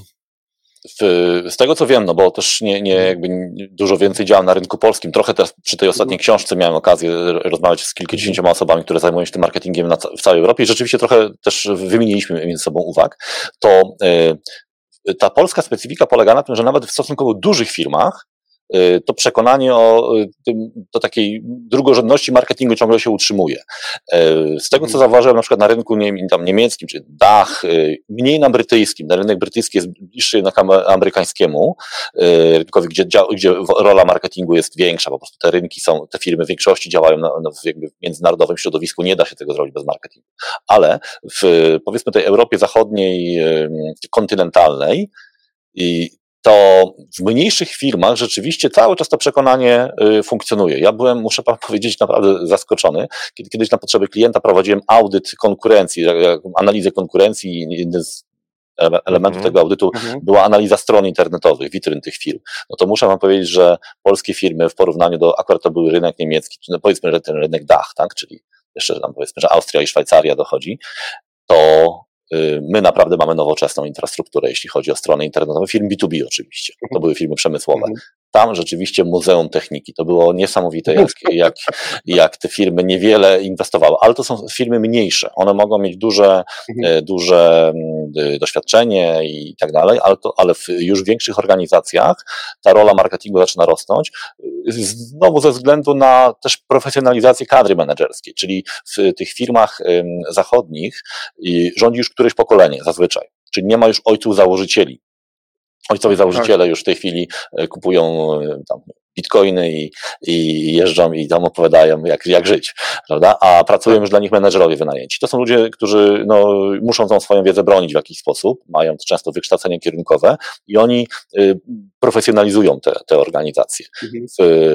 z tego co wiem, no bo też nie, nie jakby nie- dużo więcej działam na rynku polskim, trochę też przy tej ostatniej książce miałem okazję rozmawiać z kilkudziesięcioma osobami, które zajmują się tym marketingiem na, w całej Europie. I rzeczywiście trochę też wymieniliśmy między sobą uwag, to y, ta polska specyfika polega na tym, że nawet w stosunkowo dużych firmach to przekonanie o y, tym, do takiej drugorzędności marketingu ciągle się utrzymuje. Y, Z tego, co zauważyłem na przykład na rynku nie, tam niemieckim, czy Dach, y, mniej na brytyjskim, na rynek brytyjski jest bliższy jednak am- amerykańskiemu y, rynkowi, gdzie, gdzie rola marketingu jest większa, po prostu te rynki są, te firmy w większości działają na, na, w międzynarodowym środowisku, nie da się tego zrobić bez marketingu. Ale w powiedzmy tej Europie Zachodniej, y, kontynentalnej i to w mniejszych firmach rzeczywiście cały czas to przekonanie y, funkcjonuje. Ja byłem, muszę pan powiedzieć, naprawdę zaskoczony, kiedy kiedyś na potrzeby klienta prowadziłem audyt konkurencji, analizę konkurencji jeden z ele- elementów Mhm. tego audytu Mhm. była analiza stron internetowych, witryn tych firm. No to muszę wam powiedzieć, że polskie firmy w porównaniu do, akurat to był rynek niemiecki, czy no powiedzmy, że ten rynek Dach, tak, czyli jeszcze tam powiedzmy, że Austria i Szwajcaria dochodzi, to my naprawdę mamy nowoczesną infrastrukturę, jeśli chodzi o strony internetowe, firm B2B oczywiście, to były firmy przemysłowe. Tam rzeczywiście Muzeum Techniki, to było niesamowite, jak, jak, jak te firmy niewiele inwestowały, ale to są firmy mniejsze, one mogą mieć duże, Mhm. e, duże doświadczenie i tak dalej, ale, to, ale w już większych organizacjach ta rola marketingu zaczyna rosnąć, y, znowu ze względu na też profesjonalizację kadry menedżerskiej, czyli w tych firmach zachodnich rządzi już któreś pokolenie zazwyczaj, czyli nie ma już ojców założycieli. Ojcowie założyciele już w tej chwili e, kupują e, tam bitcoiny i, i jeżdżą i tam opowiadają, jak, jak żyć, prawda? A pracują już dla nich menedżerowie wynajęci. To są ludzie, którzy no, muszą tą swoją wiedzę bronić w jakiś sposób, mają często wykształcenie kierunkowe i oni y, profesjonalizują te, te organizacje. Mhm. W,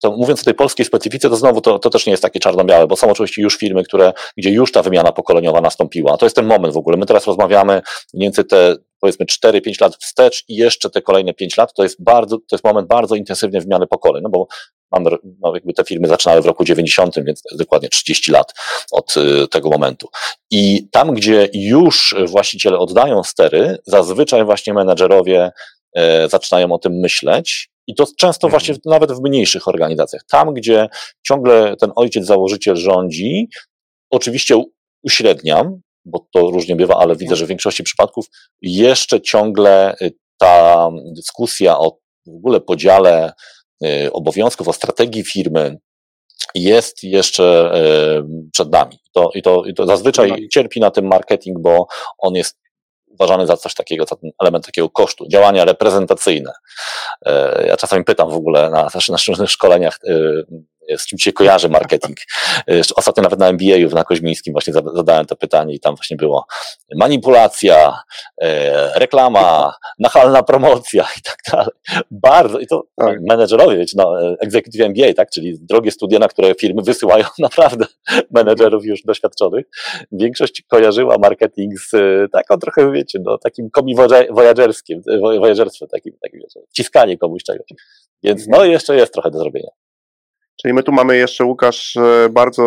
to mówiąc o tej polskiej specyfice, to znowu to, to też nie jest takie czarno-białe, bo są oczywiście już firmy, które, gdzie już ta wymiana pokoleniowa nastąpiła. To jest ten moment w ogóle. My teraz rozmawiamy mniej więcej te powiedzmy 4-5 lat wstecz i jeszcze te kolejne 5 lat, to jest bardzo, to jest moment bardzo intensywnej wymiany pokoleń, no bo mamy, no jakby te firmy zaczynały w roku 90, więc dokładnie 30 lat od y, tego momentu. I tam, gdzie już właściciele oddają stery, zazwyczaj właśnie menedżerowie e, zaczynają o tym myśleć. I to często Mhm. właśnie w- nawet w mniejszych organizacjach. Tam, gdzie ciągle ten ojciec założyciel rządzi, oczywiście uśredniam, bo to różnie bywa, ale widzę, że w większości przypadków jeszcze ciągle y, ta dyskusja o w ogóle podziale y, obowiązków, o strategii firmy jest jeszcze y, przed nami. To, i, to, I to zazwyczaj cierpi na tym marketing, bo on jest uważany za coś takiego, za ten element takiego kosztu, działania reprezentacyjne. Ja czasami pytam w ogóle na, też na różnych szkoleniach, z czym się kojarzy marketing. Ostatnio nawet na MBA na Koźmińskim właśnie zadałem to pytanie i tam właśnie było manipulacja, e, reklama, nachalna promocja i tak dalej. Bardzo, i to tak. menedżerowie, wiecie, no, executive MBA, tak, czyli drogie studia, na które firmy wysyłają naprawdę menedżerów już doświadczonych. Większość kojarzyła marketing z taką trochę, wiecie, no, takim komi voyagerskim, voyagerstwem, takim, takim wiecie, wciskanie komuś czegoś. Więc no jeszcze jest trochę do zrobienia. Czyli my tu mamy jeszcze, Łukasz, e, bardzo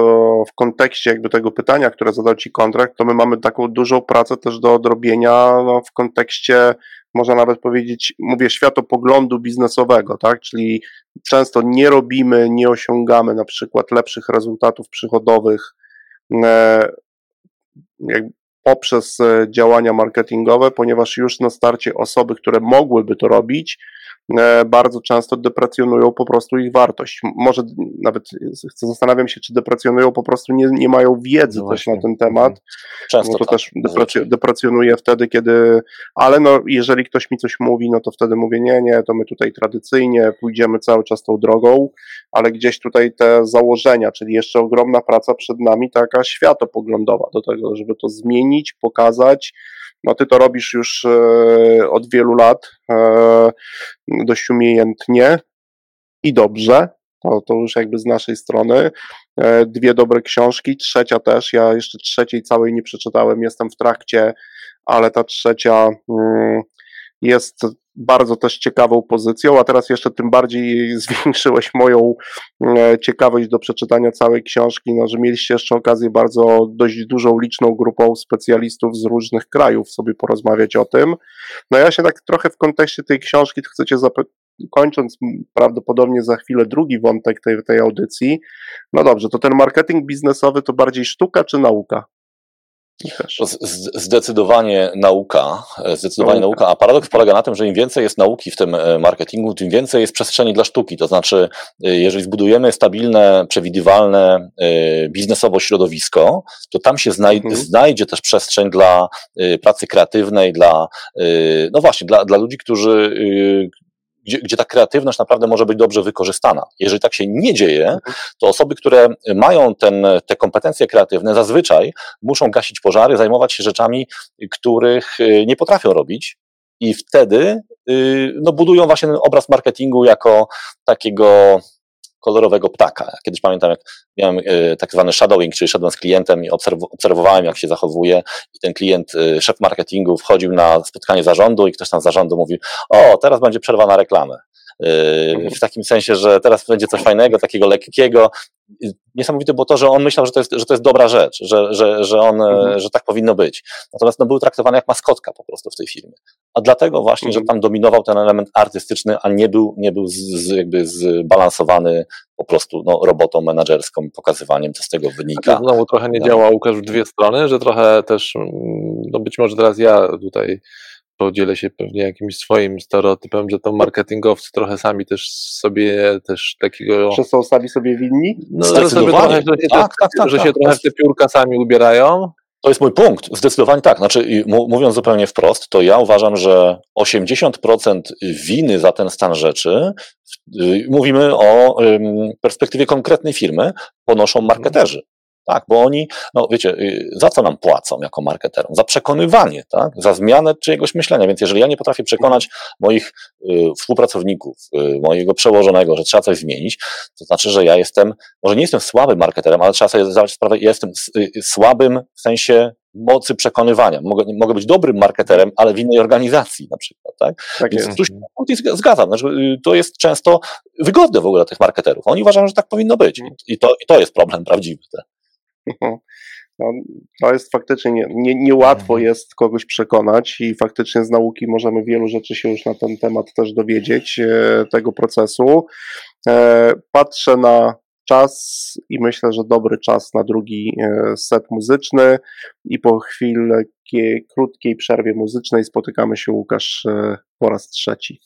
w kontekście jakby tego pytania, które zadał Ci kontrakt, to my mamy taką dużą pracę też do odrobienia no, w kontekście, można nawet powiedzieć, mówię, światopoglądu biznesowego, tak? Czyli często nie robimy, nie osiągamy na przykład lepszych rezultatów przychodowych e, poprzez e, działania marketingowe, ponieważ już na starcie osoby, które mogłyby to robić, bardzo często deprecjonują po prostu ich wartość. Może nawet zastanawiam się, czy deprecjonują po prostu nie, nie mają wiedzy no też na ten temat. Mhm. Często to tak. też deprecjonuje wtedy, kiedy, ale no, jeżeli ktoś mi coś mówi, no to wtedy mówię, nie, nie, to my tutaj tradycyjnie pójdziemy cały czas tą drogą, ale gdzieś tutaj te założenia, czyli jeszcze ogromna praca przed nami, taka światopoglądowa do tego, żeby to zmienić, pokazać, no ty to robisz już e, od wielu lat e, dość umiejętnie i dobrze. To, to już jakby z naszej strony. E, dwie dobre książki, trzecia też. Ja jeszcze trzeciej całej nie przeczytałem, jestem w trakcie, ale ta trzecia mm, jest bardzo też ciekawą pozycją, a teraz jeszcze tym bardziej zwiększyłeś moją e, ciekawość do przeczytania całej książki, no, że mieliście jeszcze okazję bardzo dość dużą, liczną grupą specjalistów z różnych krajów sobie porozmawiać o tym. No ja się tak trochę w kontekście tej książki chcecie zapytać, kończąc prawdopodobnie za chwilę drugi wątek tej, tej audycji, no dobrze, to ten marketing biznesowy to bardziej sztuka czy nauka? Zdecydowanie nauka, zdecydowanie nauka. nauka, a paradoks polega na tym, że im więcej jest nauki w tym e, marketingu, tym więcej jest przestrzeni dla sztuki. To znaczy, e, jeżeli zbudujemy stabilne, przewidywalne e, biznesowo środowisko, to tam się znaj mhm. znajdzie też przestrzeń dla pracy kreatywnej, dla, no właśnie, dla, dla ludzi, którzy, gdzie, gdzie ta kreatywność naprawdę może być dobrze wykorzystana. Jeżeli tak się nie dzieje, to osoby, które mają ten, te kompetencje kreatywne, zazwyczaj muszą gasić pożary, zajmować się rzeczami, których y, nie potrafią robić. I wtedy y, no, budują właśnie ten obraz marketingu jako takiego kolorowego ptaka. Kiedyś pamiętam, jak miałem e, tak zwany shadowing, czyli szedłem z klientem i obserwowałem, jak się zachowuje i ten klient, e, szef marketingu wchodził na spotkanie zarządu i ktoś tam z zarządu mówił, o, teraz będzie przerwa na reklamę. W takim sensie, że teraz będzie coś fajnego, takiego lekkiego. Niesamowite było to, że on myślał, że to jest, że to jest dobra rzecz, że, że, że, on, mhm. że tak powinno być. Natomiast no, był traktowany jak maskotka po prostu w tej firmie. A dlatego właśnie, mhm. że tam dominował ten element artystyczny, a nie był, nie był z, z, jakby zbalansowany po prostu no, robotą menedżerską, pokazywaniem, co z tego wynika. To znowu trochę nie działa, Łukasz, w dwie strony, że trochę też, mm, no być może teraz ja tutaj podzielę się pewnie jakimś swoim stereotypem, że to marketingowcy trochę sami też sobie też takiego... Że są sami sobie winni? No, że, sobie trochę, że się, tak, tak, tak, że się tak, trochę w te piórka sami ubierają. To jest mój punkt, zdecydowanie tak. Znaczy, mówiąc zupełnie wprost, to ja uważam, że 80% winy za ten stan rzeczy, y, mówimy o perspektywie konkretnej firmy, ponoszą marketerzy. Tak, bo oni, no wiecie, y, za co nam płacą jako marketerom? Za przekonywanie, tak? Za zmianę czyjegoś myślenia. Więc jeżeli ja nie potrafię przekonać moich y, współpracowników, y, mojego przełożonego, że trzeba coś zmienić, to znaczy, że ja jestem, może nie jestem słabym marketerem, ale trzeba sobie zdawać sprawę, ja jestem y, słabym w sensie mocy przekonywania. Mogę, mogę być dobrym marketerem, ale w innej organizacji na przykład, tak? tak Więc tu się zgadzam. Znaczy, y, to jest często wygodne w ogóle tych marketerów. Oni uważają, że tak powinno być. I to, i to jest problem prawdziwy. No, to jest faktycznie nie, nie, niełatwo mhm. jest kogoś przekonać i faktycznie z nauki możemy wielu rzeczy się już na ten temat też dowiedzieć e, tego procesu. E, patrzę na czas i myślę, że dobry czas na drugi e, set muzyczny i po chwilę krótkiej przerwie muzycznej spotykamy się Łukasz po raz trzeci.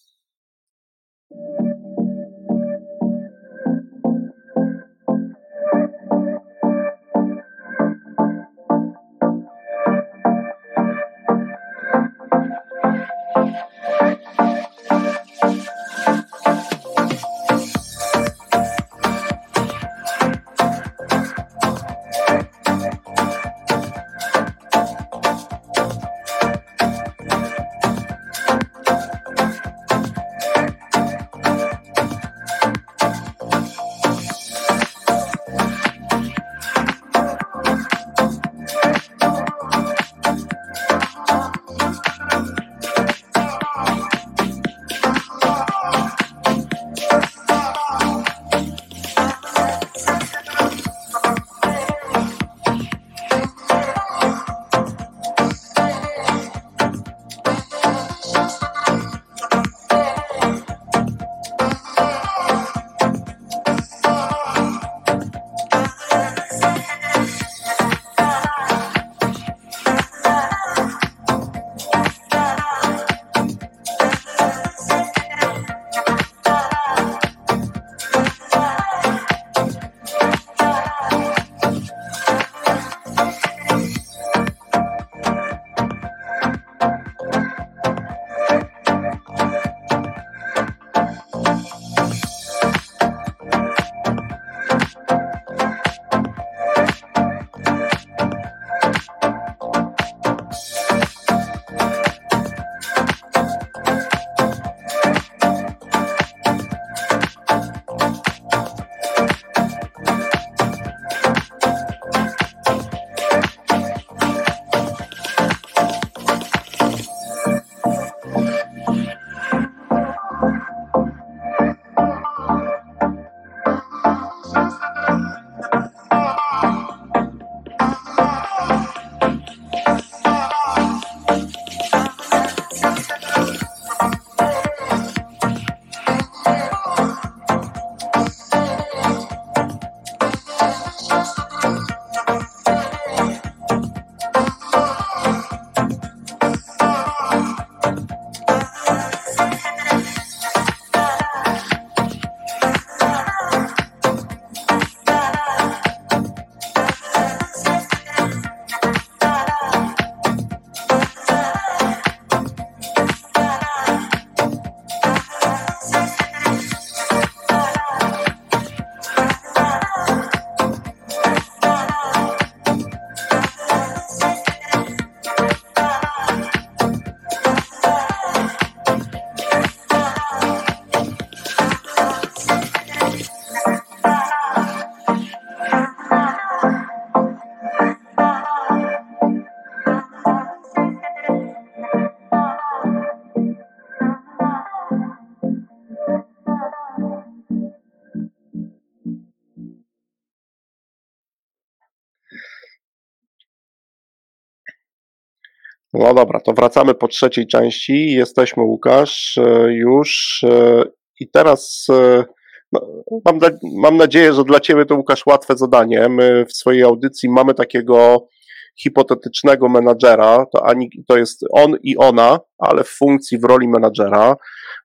No dobra, to wracamy po trzeciej części. Jesteśmy, Łukasz, e, już e, i teraz e, no, mam, mam nadzieję, że dla Ciebie to, Łukasz, łatwe zadanie. My w swojej audycji mamy takiego hipotetycznego menadżera, to, ani, to jest on i ona, ale w funkcji, w roli menadżera.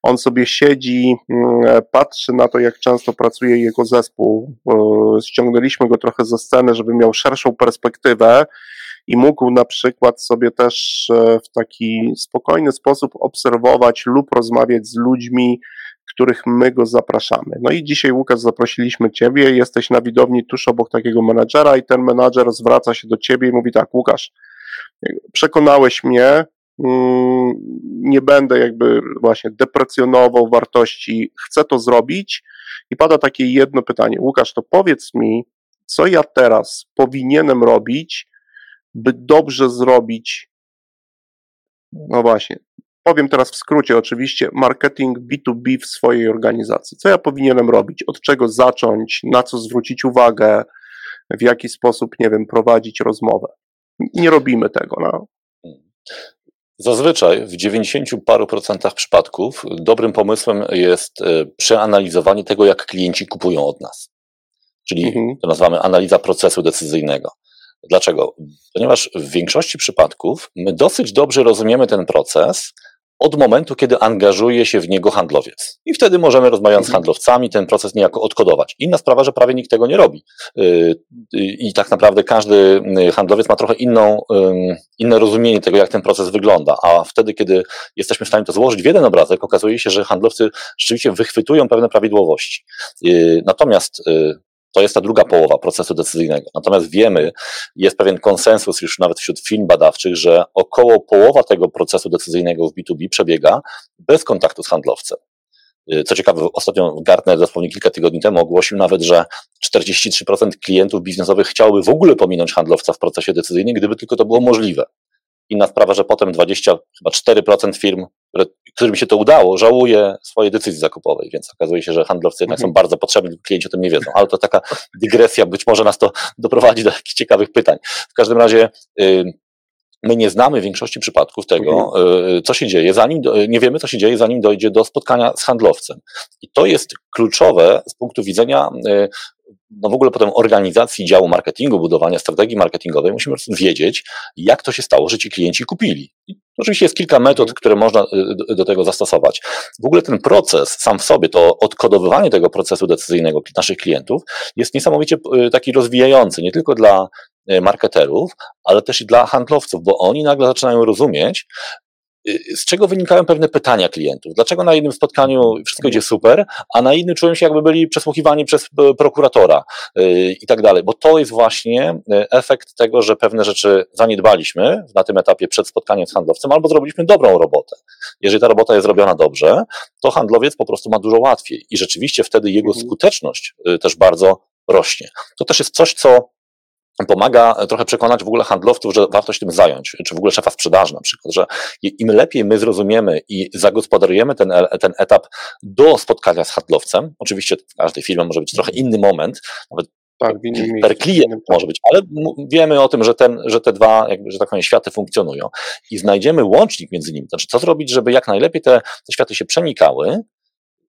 On sobie siedzi, mm, patrzy na to, jak często pracuje jego zespół. Ściągnęliśmy go trochę ze sceny, żeby miał szerszą perspektywę i mógł na przykład sobie też e, w taki spokojny sposób obserwować lub rozmawiać z ludźmi, których my go zapraszamy. No i dzisiaj, Łukasz, zaprosiliśmy Ciebie, jesteś na widowni tuż obok takiego menadżera i ten menadżer zwraca się do Ciebie i mówi tak, Łukasz, przekonałeś mnie, mm, nie będę jakby właśnie deprecjonował wartości, chcę to zrobić. I pada takie jedno pytanie, Łukasz, to powiedz mi, co ja teraz powinienem robić, by dobrze zrobić, no właśnie, powiem teraz w skrócie oczywiście, marketing B2B w swojej organizacji. Co ja powinienem robić? Od czego zacząć? Na co zwrócić uwagę? W jaki sposób, nie wiem, prowadzić rozmowę? Nie robimy tego. No. Zazwyczaj w 90 paru procentach przypadków dobrym pomysłem jest e, przeanalizowanie tego, jak klienci kupują od nas. Czyli mhm. to nazywamy analiza procesu decyzyjnego. Dlaczego? Ponieważ w większości przypadków my dosyć dobrze rozumiemy ten proces od momentu, kiedy angażuje się w niego handlowiec. I wtedy możemy, rozmawiając z mhm. handlowcami, ten proces niejako odkodować. Inna sprawa, że prawie nikt tego nie robi. Y, y, I tak naprawdę każdy y, handlowiec ma trochę inną, inne rozumienie tego, jak ten proces wygląda. A wtedy, kiedy jesteśmy w stanie to złożyć w jeden obrazek, okazuje się, że handlowcy rzeczywiście wychwytują pewne prawidłowości. Natomiast to jest ta druga połowa procesu decyzyjnego. Natomiast wiemy, jest pewien konsensus już nawet wśród firm badawczych, że około połowa tego procesu decyzyjnego w B2B przebiega bez kontaktu z handlowcem. Y, co ciekawe, ostatnio Gartner dosłownie kilka tygodni temu ogłosił nawet, że 43% klientów biznesowych chciałoby w ogóle pominąć handlowca w procesie decyzyjnym, gdyby tylko to było możliwe. Inna sprawa, że potem 20, chyba 4% firm, które, którym się to udało, żałuje swojej decyzji zakupowej, więc okazuje się, że handlowcy jednak mhm. są bardzo potrzebni, klienci o tym nie wiedzą, ale to taka dygresja, być może nas to doprowadzi do jakichś ciekawych pytań. W każdym razie my nie znamy w większości przypadków tego, mhm. y, co się dzieje, zanim, nie wiemy, co się dzieje, zanim dojdzie do spotkania z handlowcem. I to jest kluczowe z punktu widzenia y, no w ogóle potem organizacji działu marketingu, budowania strategii marketingowej, musimy wiedzieć, jak to się stało, że ci klienci kupili. I oczywiście jest kilka metod, które można y, do tego zastosować. W ogóle ten proces sam w sobie, to odkodowywanie tego procesu decyzyjnego naszych klientów jest niesamowicie y, taki rozwijający, nie tylko dla y, marketerów, ale też i dla handlowców, bo oni nagle zaczynają rozumieć, z czego wynikają pewne pytania klientów. Dlaczego na jednym spotkaniu wszystko idzie super, a na innym czują się jakby byli przesłuchiwani przez e, prokuratora y, i tak dalej, bo to jest właśnie efekt tego, że pewne rzeczy zaniedbaliśmy na tym etapie przed spotkaniem z handlowcem albo zrobiliśmy dobrą robotę. Jeżeli ta robota jest zrobiona dobrze, to handlowiec po prostu ma dużo łatwiej i rzeczywiście wtedy jego mhm. skuteczność y, też bardzo rośnie. To też jest coś, co pomaga trochę przekonać w ogóle handlowców, że warto się tym zająć, czy w ogóle szefa sprzedaży na przykład, że im lepiej my zrozumiemy i zagospodarujemy ten, ten etap do spotkania z handlowcem, oczywiście w każdej firmie może być trochę inny moment, nawet tak, per klient może być, ale wiemy o tym, że, ten, że te dwa, jakby, że tak powiem, światy funkcjonują i znajdziemy łącznik między nimi. Znaczy, co zrobić, żeby jak najlepiej te, te światy się przenikały,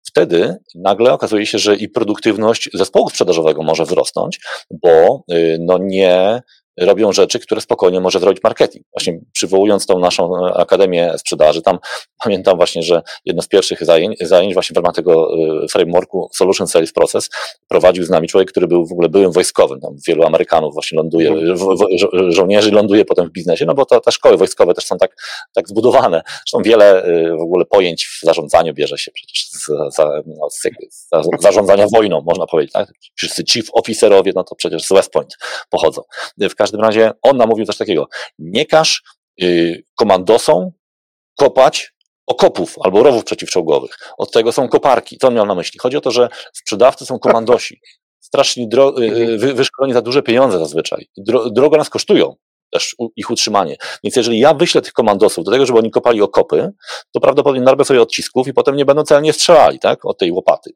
wtedy nagle okazuje się, że i produktywność zespołu sprzedażowego może wzrosnąć, bo y, no nie robią rzeczy, które spokojnie może zrobić marketing. Właśnie przywołując tą naszą e, Akademię Sprzedaży, tam pamiętam właśnie, że jedno z pierwszych zajęć, zajęć właśnie w ramach tego e, frameworku Solution Sales Process prowadził z nami człowiek, który był w ogóle byłym wojskowym. Tam wielu Amerykanów właśnie ląduje, mhm. żo żołnierzy ląduje potem w biznesie, no bo to, te szkoły wojskowe też są tak, tak zbudowane. Zresztą wiele e, w ogóle pojęć w zarządzaniu bierze się przecież z, za, no, z, z zarządzania wojną, można powiedzieć. Tak? Wszyscy chief officerowie, no to przecież z West Point pochodzą. W każdym razie on nam mówił coś takiego, nie każ y, komandosom kopać okopów albo rowów przeciwczołgowych. Od tego są koparki. Co on miał na myśli? Chodzi o to, że sprzedawcy są komandosi. Strasznie dro- y, mhm. wy, wyszkoleni za duże pieniądze zazwyczaj. Dro- drogo nas kosztują też ich utrzymanie. Więc jeżeli ja wyślę tych komandosów do tego, żeby oni kopali okopy, to prawdopodobnie narwę sobie odcisków i potem nie będą celnie strzelali, tak, od tej łopaty.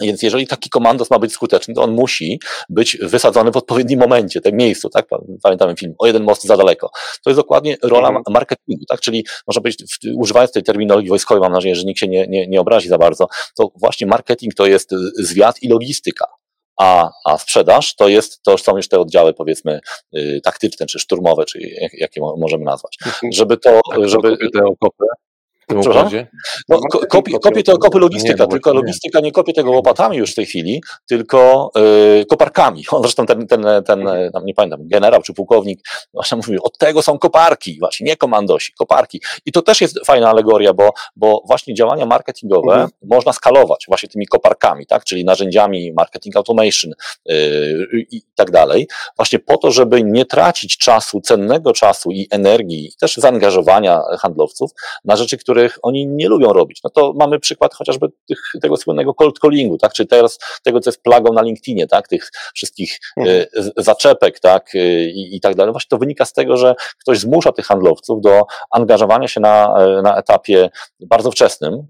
Więc jeżeli taki komandos ma być skuteczny, to on musi być wysadzony w odpowiednim momencie, tak miejscu, tak? Pamiętamy film o jeden most za daleko. To jest dokładnie rola mhm. marketingu, tak? Czyli można powiedzieć, używając tej terminologii wojskowej, mam nadzieję, że nikt się nie, nie, nie obrazi za bardzo, to właśnie marketing to jest zwiat i logistyka. A, a sprzedaż to jest, to są już te oddziały powiedzmy y, taktyczne, czy szturmowe, czy jak, jakie możemy nazwać. Mhm. Żeby to, tak, żeby... Okopy tym układzie? No, kopie, kopie to kopy logistyka, nie, tylko logistyka nie kopie tego łopatami już w tej chwili, tylko yy, koparkami. On zresztą ten, ten, ten tam nie pamiętam, generał czy pułkownik właśnie mówił, od tego są koparki, właśnie nie komandosi, koparki. I to też jest fajna alegoria, bo, bo właśnie działania marketingowe mhm. można skalować właśnie tymi koparkami, tak, czyli narzędziami marketing automation yy, i tak dalej, właśnie po to, żeby nie tracić czasu, cennego czasu i energii, też zaangażowania handlowców na rzeczy, które których oni nie lubią robić. No to mamy przykład chociażby tych, tego słynnego cold callingu, tak? Czy teraz tego, co jest plagą na LinkedInie, tak? Tych wszystkich mhm. y, zaczepek, tak? Y, I, I tak dalej. Właśnie to wynika z tego, że ktoś zmusza tych handlowców do angażowania się na, na etapie bardzo wczesnym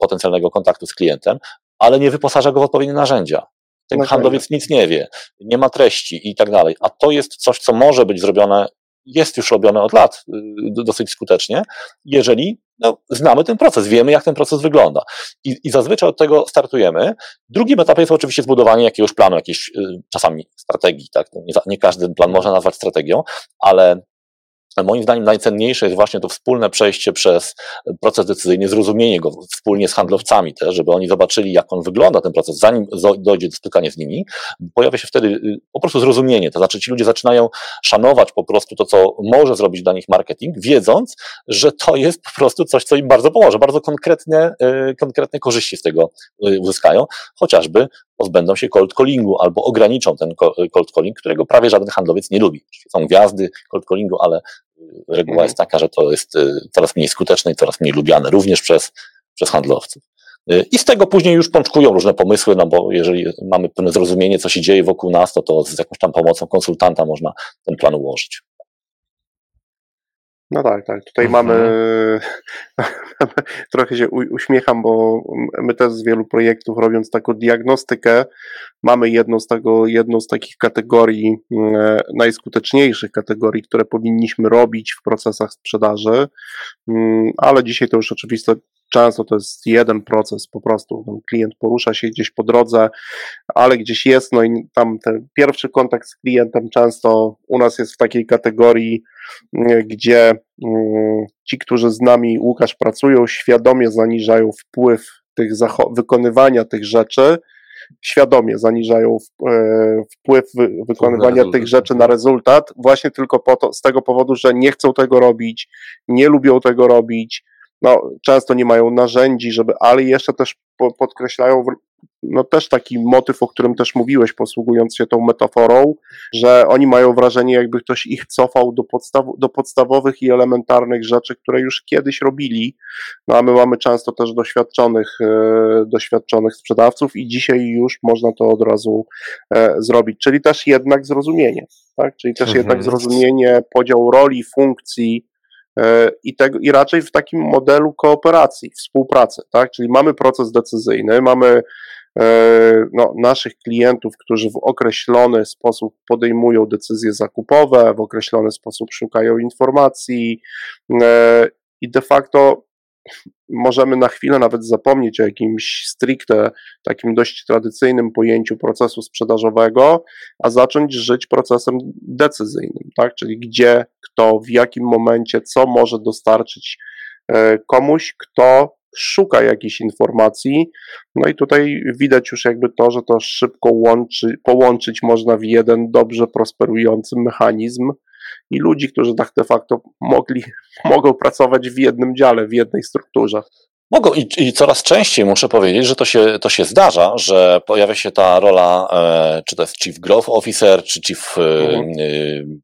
potencjalnego kontaktu z klientem, ale nie wyposaża go w odpowiednie narzędzia. Ten no handlowiec nic nie wie, nie ma treści i tak dalej. A to jest coś, co może być zrobione jest już robione od lat dosyć skutecznie, jeżeli no, znamy ten proces, wiemy, jak ten proces wygląda. I, I zazwyczaj od tego startujemy. Drugim etapem jest oczywiście zbudowanie jakiegoś planu, jakiejś y, czasami strategii. Tak? Nie, nie każdy plan można nazwać strategią, ale Moim zdaniem najcenniejsze jest właśnie to wspólne przejście przez proces decyzyjny, zrozumienie go wspólnie z handlowcami też, żeby oni zobaczyli, jak on wygląda, ten proces, zanim dojdzie do spotkania z nimi, pojawia się wtedy y, po prostu zrozumienie, to znaczy ci ludzie zaczynają szanować po prostu to, co może zrobić dla nich marketing, wiedząc, że to jest po prostu coś, co im bardzo pomoże, bardzo konkretne, y, konkretne korzyści z tego y, uzyskają, chociażby pozbędą się cold callingu albo ograniczą ten cold calling, którego prawie żaden handlowiec nie lubi. Są gwiazdy cold callingu, ale reguła mhm. jest taka, że to jest y, coraz mniej skuteczne i coraz mniej lubiane również przez, przez handlowców. Y, I z tego później już pączkują różne pomysły, no bo jeżeli mamy pewne zrozumienie, co się dzieje wokół nas, to, to z jakąś tam pomocą konsultanta można ten plan ułożyć. No tak, tak. Tutaj mhm. mamy, trochę się uśmiecham, bo my też z wielu projektów robiąc taką diagnostykę, mamy jedną z, tego, jedną z takich kategorii, e, najskuteczniejszych kategorii, które powinniśmy robić w procesach sprzedaży, mm, ale dzisiaj to już oczywiste, często to jest jeden proces po prostu. Ten klient porusza się gdzieś po drodze, ale gdzieś jest, no i tam ten pierwszy kontakt z klientem często u nas jest w takiej kategorii, mm, gdzie mm, ci, którzy z nami, Łukasz, pracują, świadomie zaniżają wpływ tych wykonywania tych rzeczy, świadomie zaniżają e, wpływ wykonywania tych rzeczy na rezultat, właśnie tylko po to, z tego powodu, że nie chcą tego robić, nie lubią tego robić, no, często nie mają narzędzi, żeby, ale jeszcze też podkreślają no też taki motyw, o którym też mówiłeś, posługując się tą metaforą, że oni mają wrażenie, jakby ktoś ich cofał do, podstaw, do podstawowych i elementarnych rzeczy, które już kiedyś robili. No a my mamy często też doświadczonych, e, doświadczonych sprzedawców i dzisiaj już można to od razu e, zrobić. Czyli też jednak zrozumienie, tak? Czyli też mhm. jednak zrozumienie, podział roli, funkcji, i, tego, i raczej w takim modelu kooperacji, współpracy, tak? Czyli mamy proces decyzyjny, mamy E, no, naszych klientów, którzy w określony sposób podejmują decyzje zakupowe, w określony sposób szukają informacji e, i de facto możemy na chwilę nawet zapomnieć o jakimś stricte takim dość tradycyjnym pojęciu procesu sprzedażowego, a zacząć żyć procesem decyzyjnym, tak? Czyli gdzie, kto, w jakim momencie, co może dostarczyć e, komuś, kto szuka jakichś informacji. No i tutaj widać już jakby to, że to szybko łączy, połączyć można w jeden dobrze prosperujący mechanizm i ludzi, którzy tak de facto mogli, mogą pracować w jednym dziale, w jednej strukturze. Mogą i, i, coraz częściej muszę powiedzieć, że to się, to się zdarza, że pojawia się ta rola, e, czy to jest Chief Growth Officer, czy Chief e, mhm.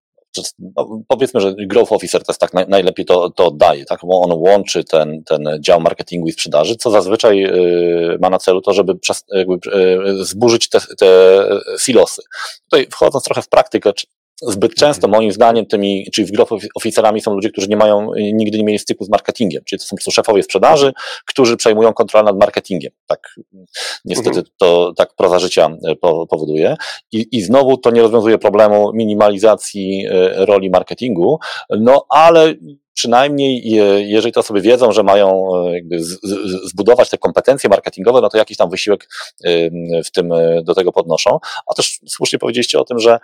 No, powiedzmy, że growth officer to jest tak naj, najlepiej to, to oddaje, tak? bo on łączy ten, ten dział marketingu i sprzedaży, co zazwyczaj y, ma na celu to, żeby przez, jakby, y, zburzyć te, te silosy. Tutaj wchodząc trochę w praktykę, zbyt często moim zdaniem tymi, czyli w growth oficerami są ludzie, którzy nie mają, nigdy nie mieli styku z marketingiem, czyli to są po prostu szefowie sprzedaży, którzy przejmują kontrolę nad marketingiem. Tak, niestety mhm. to tak proza życia e, powoduje. I, I znowu to nie rozwiązuje problemu minimalizacji roli marketingu, no ale przynajmniej jeżeli to sobie wiedzą, że mają zbudować te kompetencje marketingowe, no to jakiś tam wysiłek w tym do tego podnoszą. A też słusznie powiedzieliście o tym, że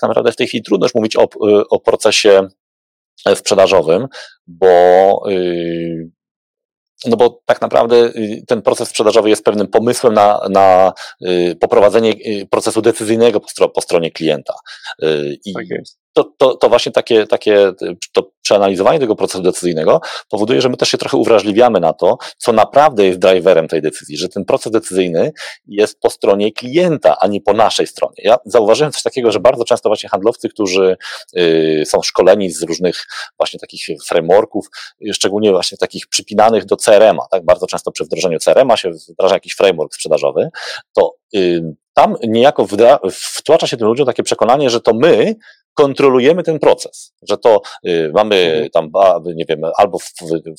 tak naprawdę w tej chwili trudno już mówić o, o procesie sprzedażowym, bo y, no bo tak naprawdę y, ten proces sprzedażowy jest pewnym pomysłem na, na y, poprowadzenie procesu decyzyjnego po, po stronie klienta. I tak jest to, to, to właśnie takie, takie to przeanalizowanie tego procesu decyzyjnego powoduje, że my też się trochę uwrażliwiamy na to, co naprawdę jest driverem tej decyzji, że ten proces decyzyjny jest po stronie klienta, a nie po naszej stronie. Ja zauważyłem coś takiego, że bardzo często właśnie handlowcy, którzy y, są szkoleni z różnych właśnie takich frameworków, szczególnie właśnie takich przypinanych do CRM-a, tak bardzo często przy wdrożeniu CRM-a się wdraża jakiś framework sprzedażowy, to y, tam niejako wtłacza się tym ludziom takie przekonanie, że to my kontrolujemy ten proces, że to y, mamy mhm. tam, nie wiem, albo w,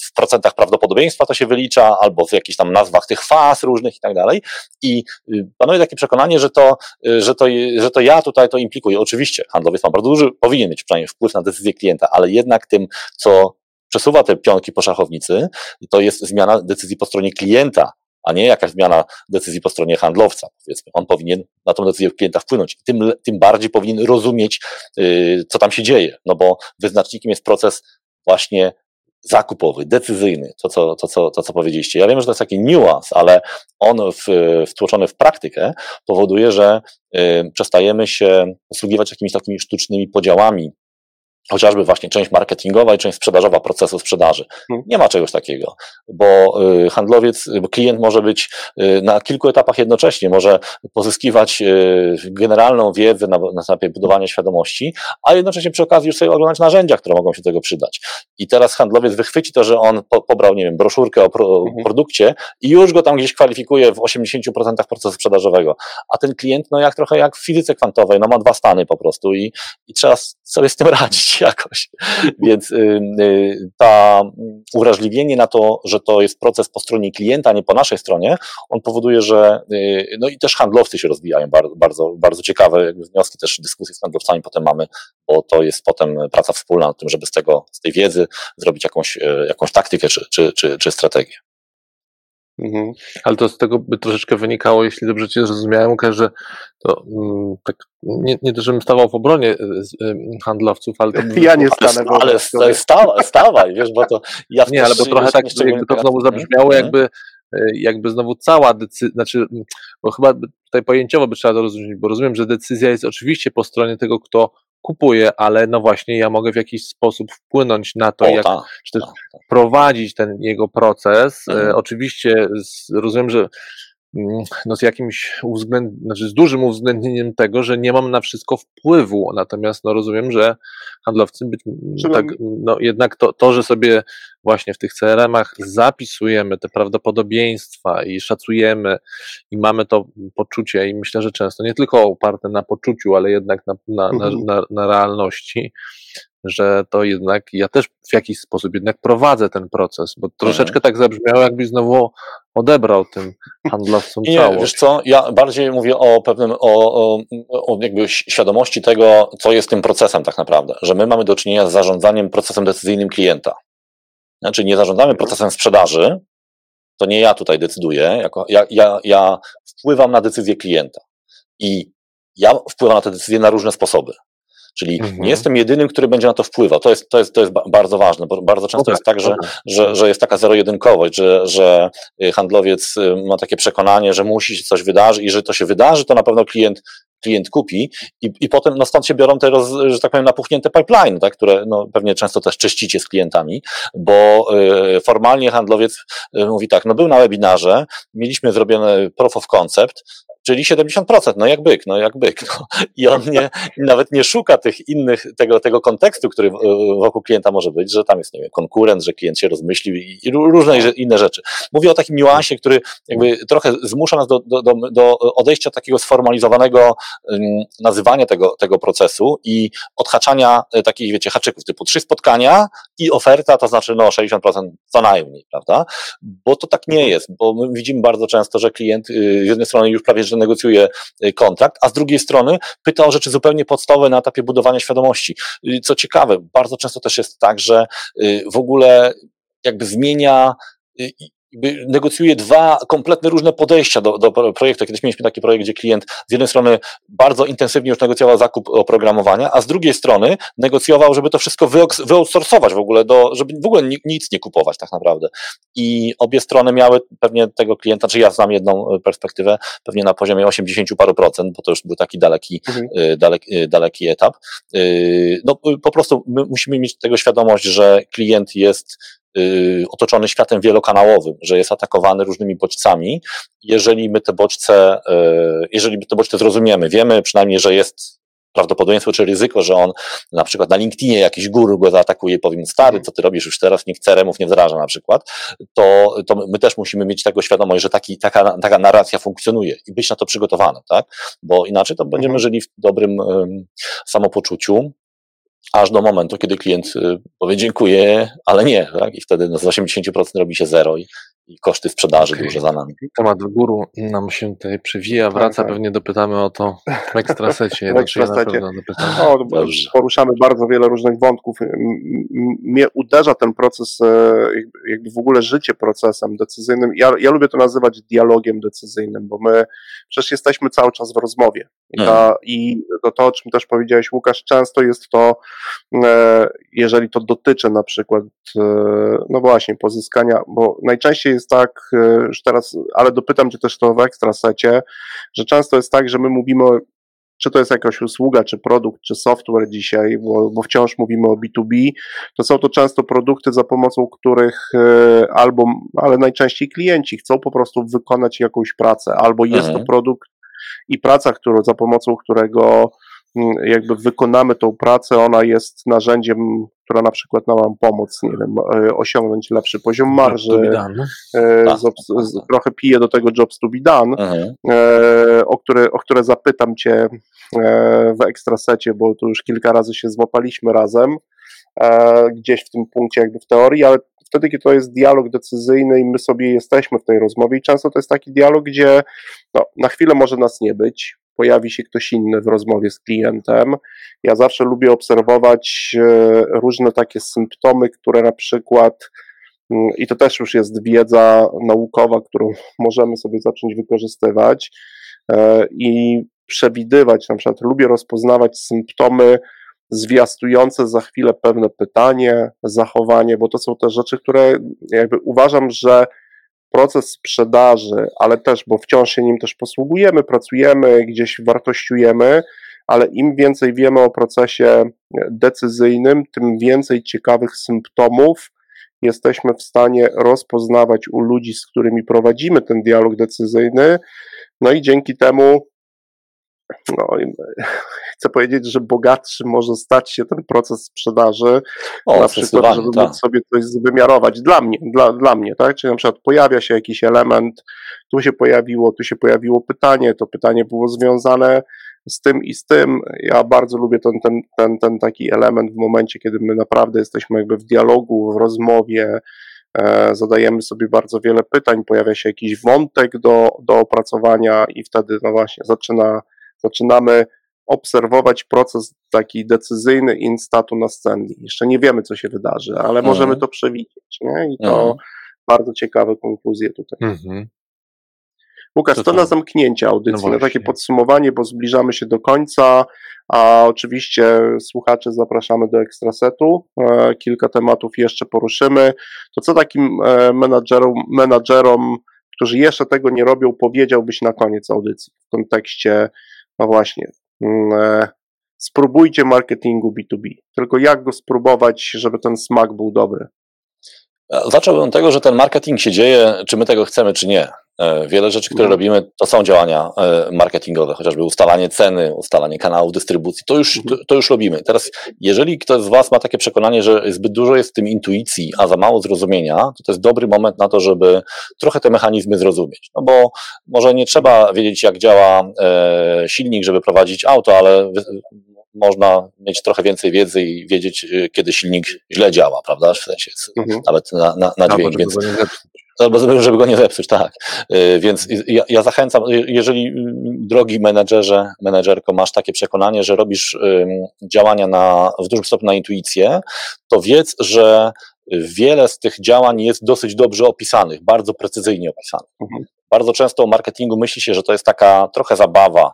w, procentach prawdopodobieństwa to się wylicza, albo w jakichś tam nazwach tych faz różnych i tak dalej. I y, panuje takie przekonanie, że to, y, że to, że to ja tutaj to implikuję. Oczywiście handlowiec ma bardzo duży, powinien mieć przynajmniej wpływ na decyzję klienta, ale jednak tym, co przesuwa te pionki po szachownicy, to jest zmiana decyzji po stronie klienta, a nie jakaś zmiana decyzji po stronie handlowca. Powiedzmy. On powinien na tą decyzję klienta wpłynąć. Tym, tym bardziej powinien rozumieć, yy, co tam się dzieje, no bo wyznacznikiem jest proces właśnie zakupowy, decyzyjny, to co, to, co, to, co powiedzieliście. Ja wiem, że to jest taki niuans, ale on w, wtłoczony w praktykę powoduje, że y, przestajemy się posługiwać jakimiś takimi sztucznymi podziałami chociażby właśnie część marketingowa i część sprzedażowa procesu sprzedaży. Hmm. Nie ma czegoś takiego, bo y, handlowiec, bo klient może być y, na kilku etapach jednocześnie, może pozyskiwać y, generalną wiedzę na, na etapie budowania świadomości, a jednocześnie przy okazji już sobie oglądać narzędzia, które mogą się tego przydać. I teraz handlowiec wychwyci to, że on po, pobrał, nie wiem, broszurkę o, pro, hmm. produkcie i już go tam gdzieś kwalifikuje w 80% procesu sprzedażowego. A ten klient, no jak trochę jak w fizyce kwantowej, no ma dwa stany po prostu i, i trzeba sobie z tym radzić jakoś. Więc y, y, ta uwrażliwienie na to, że to jest proces po stronie klienta, a nie po naszej stronie, on powoduje, że y, no i też handlowcy się rozwijają bardzo, bardzo, bardzo ciekawe wnioski, też dyskusje z handlowcami potem mamy, bo to jest potem praca wspólna nad tym, żeby z tego, z tej wiedzy zrobić jakąś, jakąś taktykę czy, czy, czy, czy strategię. Mhm. Ale to z tego by troszeczkę wynikało, jeśli dobrze Cię zrozumiałem, że to mm, tak, nie, nie to, żebym stawał w obronie y, y, handlowców, ale to by... Ja nie stanę w obronie. Ale stawaj, stawaj, wiesz, bo to ja Nie, ale bo trochę tak, jakby to znowu zabrzmiało, mhm. jakby y, jakby znowu cała decyzja, znaczy, bo chyba tutaj pojęciowo by trzeba to rozumieć, bo rozumiem, że decyzja jest oczywiście po stronie tego, kto kupuję, ale no właśnie ja mogę w jakiś sposób wpłynąć na to, o, jak ta, czy też ta, ta. prowadzić ten jego proces. E, mhm. Oczywiście rozumiem, że no z jakimś uwzględ... znaczy z dużym uwzględnieniem tego, że nie mam na wszystko wpływu. Natomiast no rozumiem, że handlowcy być, tak, no jednak to, to, że sobie właśnie w tych CRM-ach zapisujemy te prawdopodobieństwa i szacujemy i mamy to poczucie i myślę, że często nie tylko oparte na poczuciu, ale jednak na, na, mhm. na, na, na realności, że to jednak ja też w jakiś sposób jednak prowadzę ten proces, bo troszeczkę tak zabrzmiało, jakbyś znowu odebrał tym handlowcom Nie, całość. wiesz co, ja bardziej mówię o pewnym, o, o, o jakby świadomości tego, co jest tym procesem tak naprawdę, że my mamy do czynienia z zarządzaniem procesem decyzyjnym klienta. Znaczy nie zarządzamy procesem sprzedaży, to nie ja tutaj decyduję, jako, ja, ja, ja wpływam na decyzję klienta i ja wpływam na te decyzje na różne sposoby. Czyli mhm. nie jestem jedynym, który będzie na to wpływał. To jest, to jest, to jest bardzo ważne, bo bardzo często okay, jest tak, że, że, że jest taka zero-jedynkowość, że, że y, handlowiec y, ma takie przekonanie, że musi się coś wydarzyć i że to się wydarzy, to na pewno klient klient kupi i, i potem no stąd się biorą te, roz, że tak powiem, napuchnięte pipeline, tak, które no, pewnie często też czyścicie z klientami, bo y, formalnie handlowiec y, mówi tak, no był na webinarze, mieliśmy zrobiony proof of concept, czyli 70%, no jak byk, no jak byk. No. I on nie, nawet nie szuka tych innych, tego, tego kontekstu, który wokół klienta może być, że tam jest, nie wiem, konkurent, że klient się rozmyślił i różne inne rzeczy. Mówię o takim niuansie, który jakby trochę zmusza nas do, do, do, do odejścia takiego sformalizowanego nazywania tego, tego procesu i odhaczania e, takich, wiecie, haczyków typu trzy spotkania i oferta, to znaczy no 60% co najmniej, prawda? Bo to tak nie jest, bo my widzimy bardzo często, że klient y, z jednej strony już prawie, że negocjuje y, kontrakt, a z drugiej strony pyta o rzeczy zupełnie podstawowe na etapie budowania świadomości. Y, co ciekawe, bardzo często też jest tak, że w ogóle jakby zmienia negocjuje dwa kompletnie różne podejścia do, do projektu. Kiedyś mieliśmy taki projekt, gdzie klient z jednej strony bardzo intensywnie już negocjował zakup oprogramowania, a z drugiej strony negocjował, żeby to wszystko wyoutsourcować w ogóle, do, żeby w ogóle nic nie kupować tak naprawdę. I obie strony miały pewnie tego klienta, czy ja znam jedną perspektywę, pewnie na poziomie 80 paru procent, bo to już był taki daleki, mhm. E, daleki, e, daleki etap. No po prostu my musimy mieć tego świadomość, że klient jest Y, otoczony światem wielokanałowym, że jest atakowany różnymi bodźcami. Jeżeli my te bodźce, y, jeżeli my te bodźce zrozumiemy, wiemy przynajmniej, że jest prawdopodobieństwo czy ryzyko, że on na przykład na LinkedInie jakiś guru go zaatakuje i powie stary, co ty robisz już teraz, nikt ceremów nie wdraża na przykład, to, to my też musimy mieć tego świadomość, że taki, taka, taka narracja funkcjonuje i być na to przygotowany, tak? Bo inaczej to będziemy mhm. żyli w dobrym um, samopoczuciu, aż do momentu, kiedy klient y, powie dziękuję, ale nie, tak? i wtedy no, z 80% robi się zero i, i koszty sprzedaży okay. duże za nami. Temat w góru nam się tutaj przewija, wraca, tak, tak. pewnie dopytamy o to w ekstrasecie. w ekstrasecie. No, poruszamy bardzo wiele różnych wątków. Mnie uderza ten proces, e, jakby w ogóle życie procesem decyzyjnym. Ja, ja lubię to nazywać dialogiem decyzyjnym, bo my przecież jesteśmy cały czas w rozmowie. I, ta, hmm. i to, to, o czym też powiedziałeś, Łukasz, często jest to, e, jeżeli to dotyczy na przykład, e, no właśnie, pozyskania, bo najczęściej jest tak, e, już teraz, ale dopytam Cię też to w ekstrasecie, że często jest tak, że my mówimy czy to jest jakaś usługa, czy produkt, czy software dzisiaj, bo, bo, wciąż mówimy o B2B, to są to często produkty, za pomocą których e, albo, ale najczęściej klienci chcą po prostu wykonać jakąś pracę, albo jest mhm. to produkt i praca, którą, za pomocą którego jakby wykonamy tą pracę, ona jest narzędziem która na przykład nam pomóc, nie wiem, e, osiągnąć lepszy poziom marży, e, tak. trochę piję do tego jobs to be done, mhm. e, o, które, o które zapytam Cię w ekstrasecie, bo tu już kilka razy się złapaliśmy razem, gdzieś w tym punkcie jakby w teorii, ale wtedy, kiedy to jest dialog decyzyjny i my sobie jesteśmy w tej rozmowie i często to jest taki dialog, gdzie no, na chwilę może nas nie być, pojawi się ktoś inny w rozmowie z klientem. Ja zawsze lubię obserwować e, różne takie symptomy, które na przykład, mm, i to też już jest wiedza naukowa, którą możemy sobie zacząć wykorzystywać e, i przewidywać, na przykład lubię rozpoznawać symptomy zwiastujące za chwilę pewne pytanie, zachowanie, bo to są te rzeczy, które jakby uważam, że proces sprzedaży, ale też, bo wciąż się nim też posługujemy, pracujemy, gdzieś wartościujemy, ale im więcej wiemy o procesie decyzyjnym, tym więcej ciekawych symptomów jesteśmy w stanie rozpoznawać u ludzi, z którymi prowadzimy ten dialog decyzyjny, no i dzięki temu no, chcę powiedzieć, że bogatszy może stać się ten proces sprzedaży, o, na przykład, żeby tak. móc sobie coś wymiarować dla mnie, dla, dla mnie, tak? Czyli na przykład pojawia się jakiś element, tu się pojawiło, tu się pojawiło pytanie, to pytanie było związane z tym i z tym. Ja bardzo lubię ten, ten, ten, ten taki element w momencie, kiedy my naprawdę jesteśmy jakby w dialogu, w rozmowie, e, zadajemy sobie bardzo wiele pytań, pojawia się jakiś wątek do, do opracowania i wtedy no właśnie zaczyna, zaczynamy obserwować proces taki decyzyjny instatu na scenie. Jeszcze nie wiemy, co się wydarzy, ale mhm. możemy to przewidzieć. Nie? I to mhm. bardzo ciekawe konkluzje tutaj. Mhm. Łukasz, to, to na zamknięcie audycji, no na takie podsumowanie, bo zbliżamy się do końca, a oczywiście słuchacze zapraszamy do Ekstrasetu. E, kilka tematów jeszcze poruszymy. To co takim e, menadżerom, menadżerom, którzy jeszcze tego nie robią, powiedziałbyś na koniec audycji w kontekście, no właśnie, mm, e, spróbujcie marketingu B2B. Tylko jak go spróbować, żeby ten smak był dobry? Zacząłbym od tego, że ten marketing się dzieje, czy my tego chcemy, czy nie. E, wiele rzeczy, które no. robimy, to są działania e, marketingowe, chociażby ustalanie ceny, ustalanie kanałów dystrybucji. To już, to, to, już robimy. Teraz, jeżeli ktoś z Was ma takie przekonanie, że zbyt dużo jest w tym intuicji, a za mało zrozumienia, to to jest dobry moment na to, żeby trochę te mechanizmy zrozumieć. No bo może nie trzeba wiedzieć, jak działa e, silnik, żeby prowadzić auto, ale można mieć trochę więcej wiedzy i wiedzieć, kiedy silnik źle działa, prawda? W sensie mhm. nawet na, na, na dźwięk. Więc, albo żeby go nie zepsuć, tak. Y, więc ja, ja, zachęcam, y, jeżeli drogi menedżerze, menedżerko, masz takie przekonanie, że robisz działania na, w dużym stopniu na intuicję, to wiedz, że wiele z tych działań jest dosyć dobrze opisanych, bardzo precyzyjnie opisanych. Mhm. Bardzo często o marketingu myśli się, że to jest taka trochę zabawa,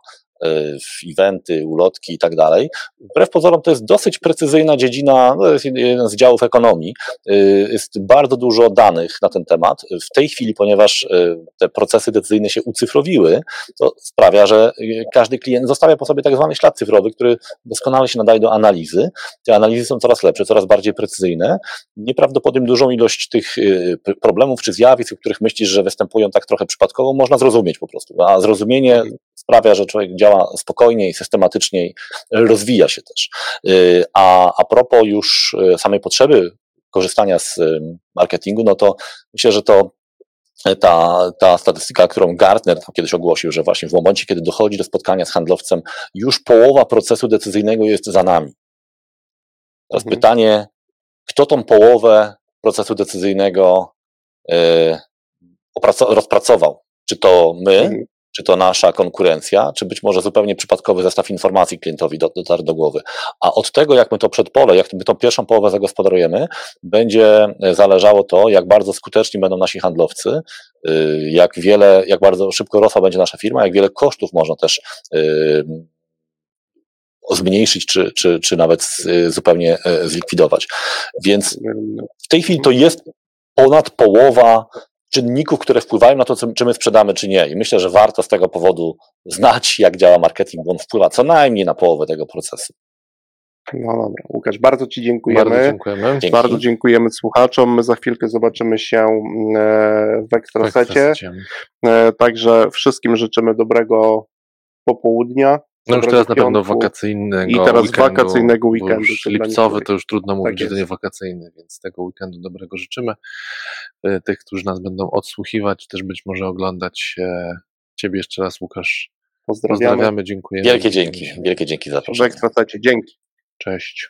eventy, ulotki i tak dalej. Wbrew pozorom to jest dosyć precyzyjna dziedzina, to jest jeden z działów ekonomii. Y, jest bardzo dużo danych na ten temat. W tej chwili, ponieważ y, te procesy decyzyjne się ucyfrowiły, to sprawia, że każdy klient zostawia po sobie tak zwany ślad cyfrowy, który doskonale się nadaje do analizy. Te analizy są coraz lepsze, coraz bardziej precyzyjne. Nieprawdopodobnie dużą ilość tych problemów czy zjawisk, o których myślisz, że występują tak trochę przypadkowo, można zrozumieć po prostu. A zrozumienie sprawia, że człowiek działa spokojniej, systematycznie, rozwija się też. Y, a, a propos już y, samej potrzeby korzystania z y, marketingu, no to myślę, że to ta, ta statystyka, którą Gartner kiedyś ogłosił, że właśnie w momencie, kiedy dochodzi do spotkania z handlowcem, już połowa procesu decyzyjnego jest za nami. Teraz mhm. pytanie, kto tą połowę procesu decyzyjnego y, rozpracował? Czy to my, mhm czy to nasza konkurencja, czy być może zupełnie przypadkowy zestaw informacji klientowi dotarł do głowy. A od tego, jak my to przedpole, jak my tą pierwszą połowę zagospodarujemy, będzie zależało to, jak bardzo skuteczni będą nasi handlowcy, y, jak wiele, jak bardzo szybko rosła będzie nasza firma, jak wiele kosztów można też y, zmniejszyć, czy, czy, czy nawet zupełnie e, zlikwidować. Więc w tej chwili to jest ponad połowa czynników, które wpływają na to, czy my sprzedamy, czy nie. I myślę, że warto z tego powodu znać, jak działa marketing, bo on wpływa co najmniej na połowę tego procesu. No dobra, Łukasz, bardzo Ci dziękujemy. Bardzo dziękujemy. Bardzo dziękujemy słuchaczom. My za chwilkę zobaczymy się e, w Ekstrasecie. E, także wszystkim życzymy dobrego popołudnia. No już teraz na pewno wakacyjnego I teraz weekendu, wakacyjnego weekendu. Już lipcowy to już trudno mówić, tak że to nie wakacyjny, więc tego weekendu dobrego życzymy. E, tych, którzy nas będą odsłuchiwać, też być może oglądać. Ciebie jeszcze raz, Łukasz. Pozdrawiamy. Pozdrawiamy, dziękujemy. Wielkie dzięki. Wielkie dzięki za zaproszenie. Dzięki. Cześć.